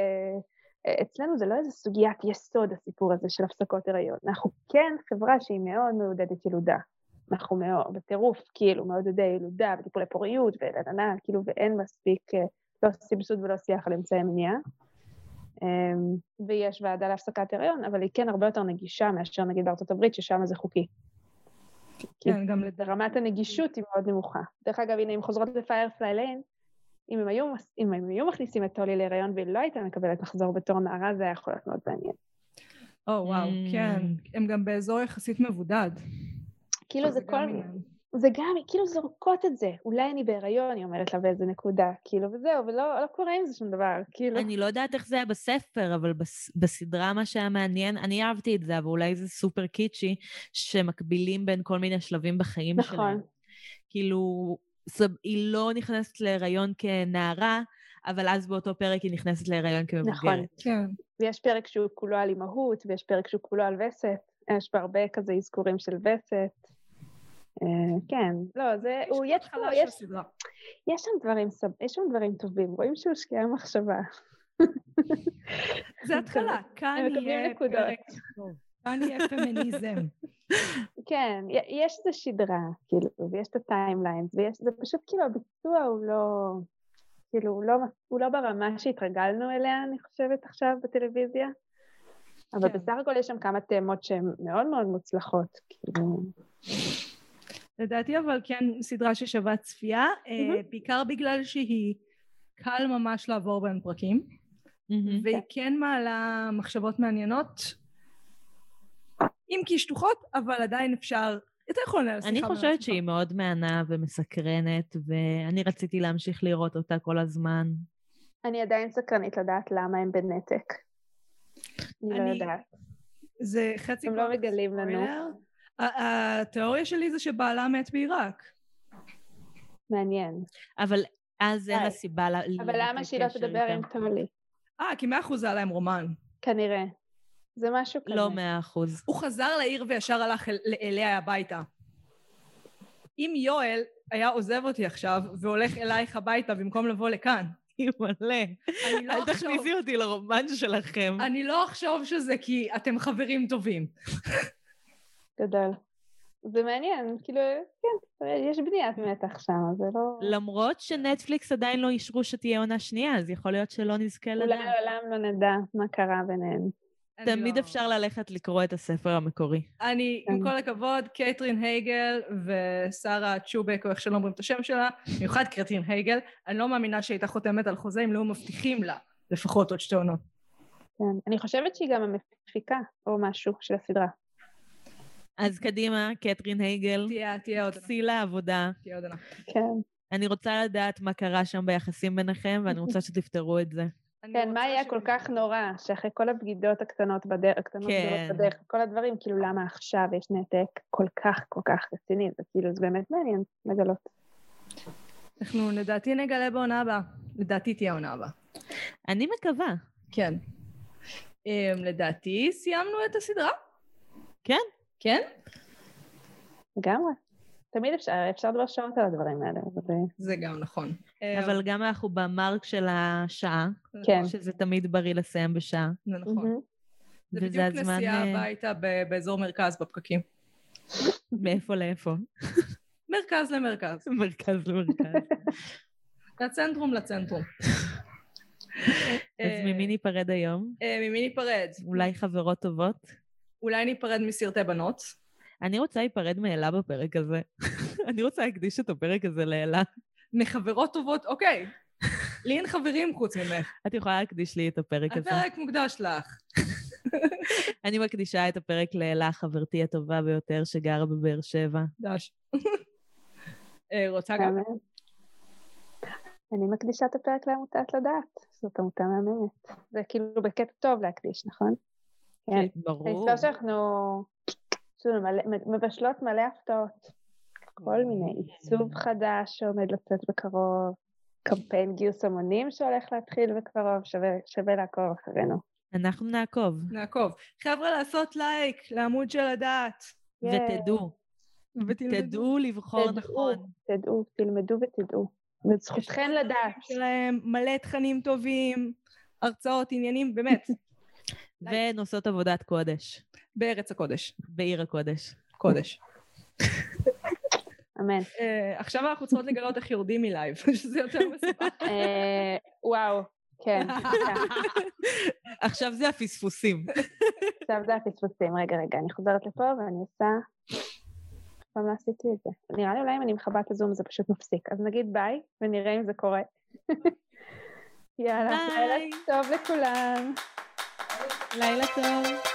אצלנו זה לא איזה סוגיית יסוד הסיפור הזה של הפסקות הריון. אנחנו כן חברה שהיא מאוד מעודדת ילודה. אנחנו מאוד, בטירוף, כאילו, מעודדי ילודה וטיפולי פוריות ולננה, כאילו, ואין מספיק, אה, לא סבסוד ולא שיח על אמצעי מניעה. אמ, ויש ועדה להפסקת הריון, אבל היא כן הרבה יותר נגישה מאשר נגיד בארצות הברית, ששם זה חוקי. כן, גם לדעת. רמת הנגישות היא מאוד נמוכה. דרך אגב, הנה, אם חוזרות לפיירפליי ליין, אם הם, היו, אם הם היו מכניסים את טולי להיריון והיא לא הייתה מקבלת לחזור בתור נערה, זה היה יכול להיות מאוד מעניין. או, oh, וואו, wow, mm. כן. הם גם באזור יחסית מבודד. כאילו זה, זה כל... זה גם, כאילו זורקות את זה. אולי אני בהיריון, היא אומרת לה באיזה נקודה, כאילו, וזהו, ולא לא קורה עם זה שום דבר, כאילו. אני לא יודעת איך זה היה בספר, אבל בס, בסדרה מה שהיה מעניין, אני אהבתי את זה, אבל אולי זה סופר קיצ'י, שמקבילים בין כל מיני שלבים בחיים נכון. שלהם. נכון. כאילו, היא לא נכנסת להיריון כנערה, אבל אז באותו פרק היא נכנסת להיריון כמבוגרת. נכון, כן. ויש פרק שהוא כולו על אימהות, ויש פרק שהוא כולו על וסת. יש בה הרבה כזה אזכורים של וסת. אה, כן, לא, זה, הוא, יש פה, יש, יש שם דברים, יש שם דברים טובים, רואים שהושקעה מחשבה. זה התחלה, כאן יהיה פרק כאן יהיה פמיניזם. כן, יש את השדרה, כאילו, ויש את הטיימליינס, ויש, זה פשוט כאילו, הביצוע הוא לא, כאילו, הוא לא, הוא לא ברמה שהתרגלנו אליה, אני חושבת, עכשיו בטלוויזיה. אבל כן. בסך הכל יש שם כמה תאמות שהן מאוד מאוד מוצלחות, כאילו... לדעתי אבל כן סדרה ששווה צפייה, mm-hmm. בעיקר בגלל שהיא קל ממש לעבור בין פרקים, mm-hmm. והיא כן מעלה מחשבות מעניינות, אם כי שטוחות, אבל עדיין אפשר, אתה יכול לנהל שיחה. אני חושבת שהיא מאוד מהנה ומסקרנת, ואני רציתי להמשיך לראות אותה כל הזמן. אני עדיין סקרנית לדעת למה הם בנתק. אני, לא יודעת. זה חצי... הם לא מגלים לנו. התיאוריה שלי זה שבעלה מת בעיראק. מעניין. אבל אז אין לה סיבה ל... אבל למה שהיא לא תדבר עם טולי? אה, כי מאה אחוז זה היה להם רומן. כנראה. זה משהו כזה. לא מאה אחוז. הוא חזר לעיר וישר הלך אליה הביתה. אם יואל היה עוזב אותי עכשיו והולך אלייך הביתה במקום לבוא לכאן, מלא. אני לא אל תכניסי אותי לרומן שלכם. אני לא אחשוב שזה כי אתם חברים טובים. גדול. זה מעניין, כאילו, כן, יש בניית מתח שם, זה לא... למרות שנטפליקס עדיין לא אישרו שתהיה עונה שנייה, אז יכול להיות שלא נזכה לדעת. אולי לעולם לא נדע מה קרה ביניהם. תמיד לא... אפשר ללכת לקרוא את הספר המקורי. אני, עם כן. כל הכבוד, קייטרין הייגל ושרה צ'וק, או איך שלא אומרים את השם שלה, במיוחד קייטרין הייגל, אני לא מאמינה שהייתה חותמת על חוזה אם לא מבטיחים לה לפחות עוד שתי עונות. כן, אני חושבת שהיא גם המפיקה או משהו של הסדרה. אז קדימה, קטרין הייגל. תהיה, תהיה עוד. עשי לה עבודה. תהיה עוד עונה. כן. אני רוצה לדעת מה קרה שם ביחסים ביניכם, ואני רוצה שתפתרו את זה. כן, מה היה כל כך נורא, שאחרי כל הבגידות הקטנות בדרך, הקטנות כן. בדרך, כל הדברים, כאילו למה עכשיו יש נתק כל כך כל כך רציני, זה כאילו, זה באמת מעניין לגלות. אנחנו לדעתי נגלה בעונה הבאה. לדעתי תהיה עונה הבאה. אני מקווה. כן. Um, לדעתי סיימנו את הסדרה. כן. כן? לגמרי. תמיד אפשר, אפשר לדבר שעות על הדברים האלה. אבל... זה גם נכון. אבל גם אנחנו במרק של השעה, כן. שזה תמיד בריא לסיים בשעה. זה נכון. זה בדיוק נסיעה אה, הביתה באזור מרכז בפקקים. מאיפה לאיפה? מרכז למרכז. מרכז למרכז. לצנטרום לצנטרום. אז ממי ניפרד היום? אה, ממי ניפרד? אולי חברות טובות? אולי ניפרד מסרטי בנות. אני רוצה להיפרד מאלה בפרק הזה. אני רוצה להקדיש את הפרק הזה לאלה. מחברות טובות, אוקיי. לי אין חברים חוץ ממך. את יכולה להקדיש לי את הפרק הזה. הפרק מוקדש לך. אני מקדישה את הפרק לאלה, חברתי הטובה ביותר שגרה בבאר שבע. דש. אה, רוצה גם? אני מקדישה את הפרק לעמותת לדעת. זאת עמותה מהממת. זה כאילו בקטע טוב להקדיש, נכון? כן, ברור. אני חושבת שאנחנו מבשלות מלא הפתעות. כל מיני עיצוב חדש שעומד לצאת בקרוב, קמפיין גיוס המונים שהולך להתחיל בקרוב, שווה, שווה לעקוב אחרינו. אנחנו נעקוב. נעקוב. חבר'ה, לעשות לייק לעמוד של הדעת. ותדעו. תדעו לבחור נכון. תדעו, תלמדו ותדעו. וזכותכם לדעת. שלהם, מלא תכנים טובים, הרצאות, עניינים, באמת, והן עושות עבודת קודש. בארץ הקודש. בעיר הקודש. קודש. אמן. אה, עכשיו אנחנו צריכות לגלות איך יורדים מלייב, שזה יותר מסובך. אה, וואו, כן. עכשיו זה הפספוסים. עכשיו זה הפספוסים. רגע, רגע, אני חוזרת לפה ואני עושה... אף פעם לא עשיתי את זה. נראה לי אולי אם אני מכבה את הזום זה פשוט מפסיק. אז נגיד ביי, ונראה אם זה קורה. יאללה, ביי. לילה טוב לכולם. לילה טוב.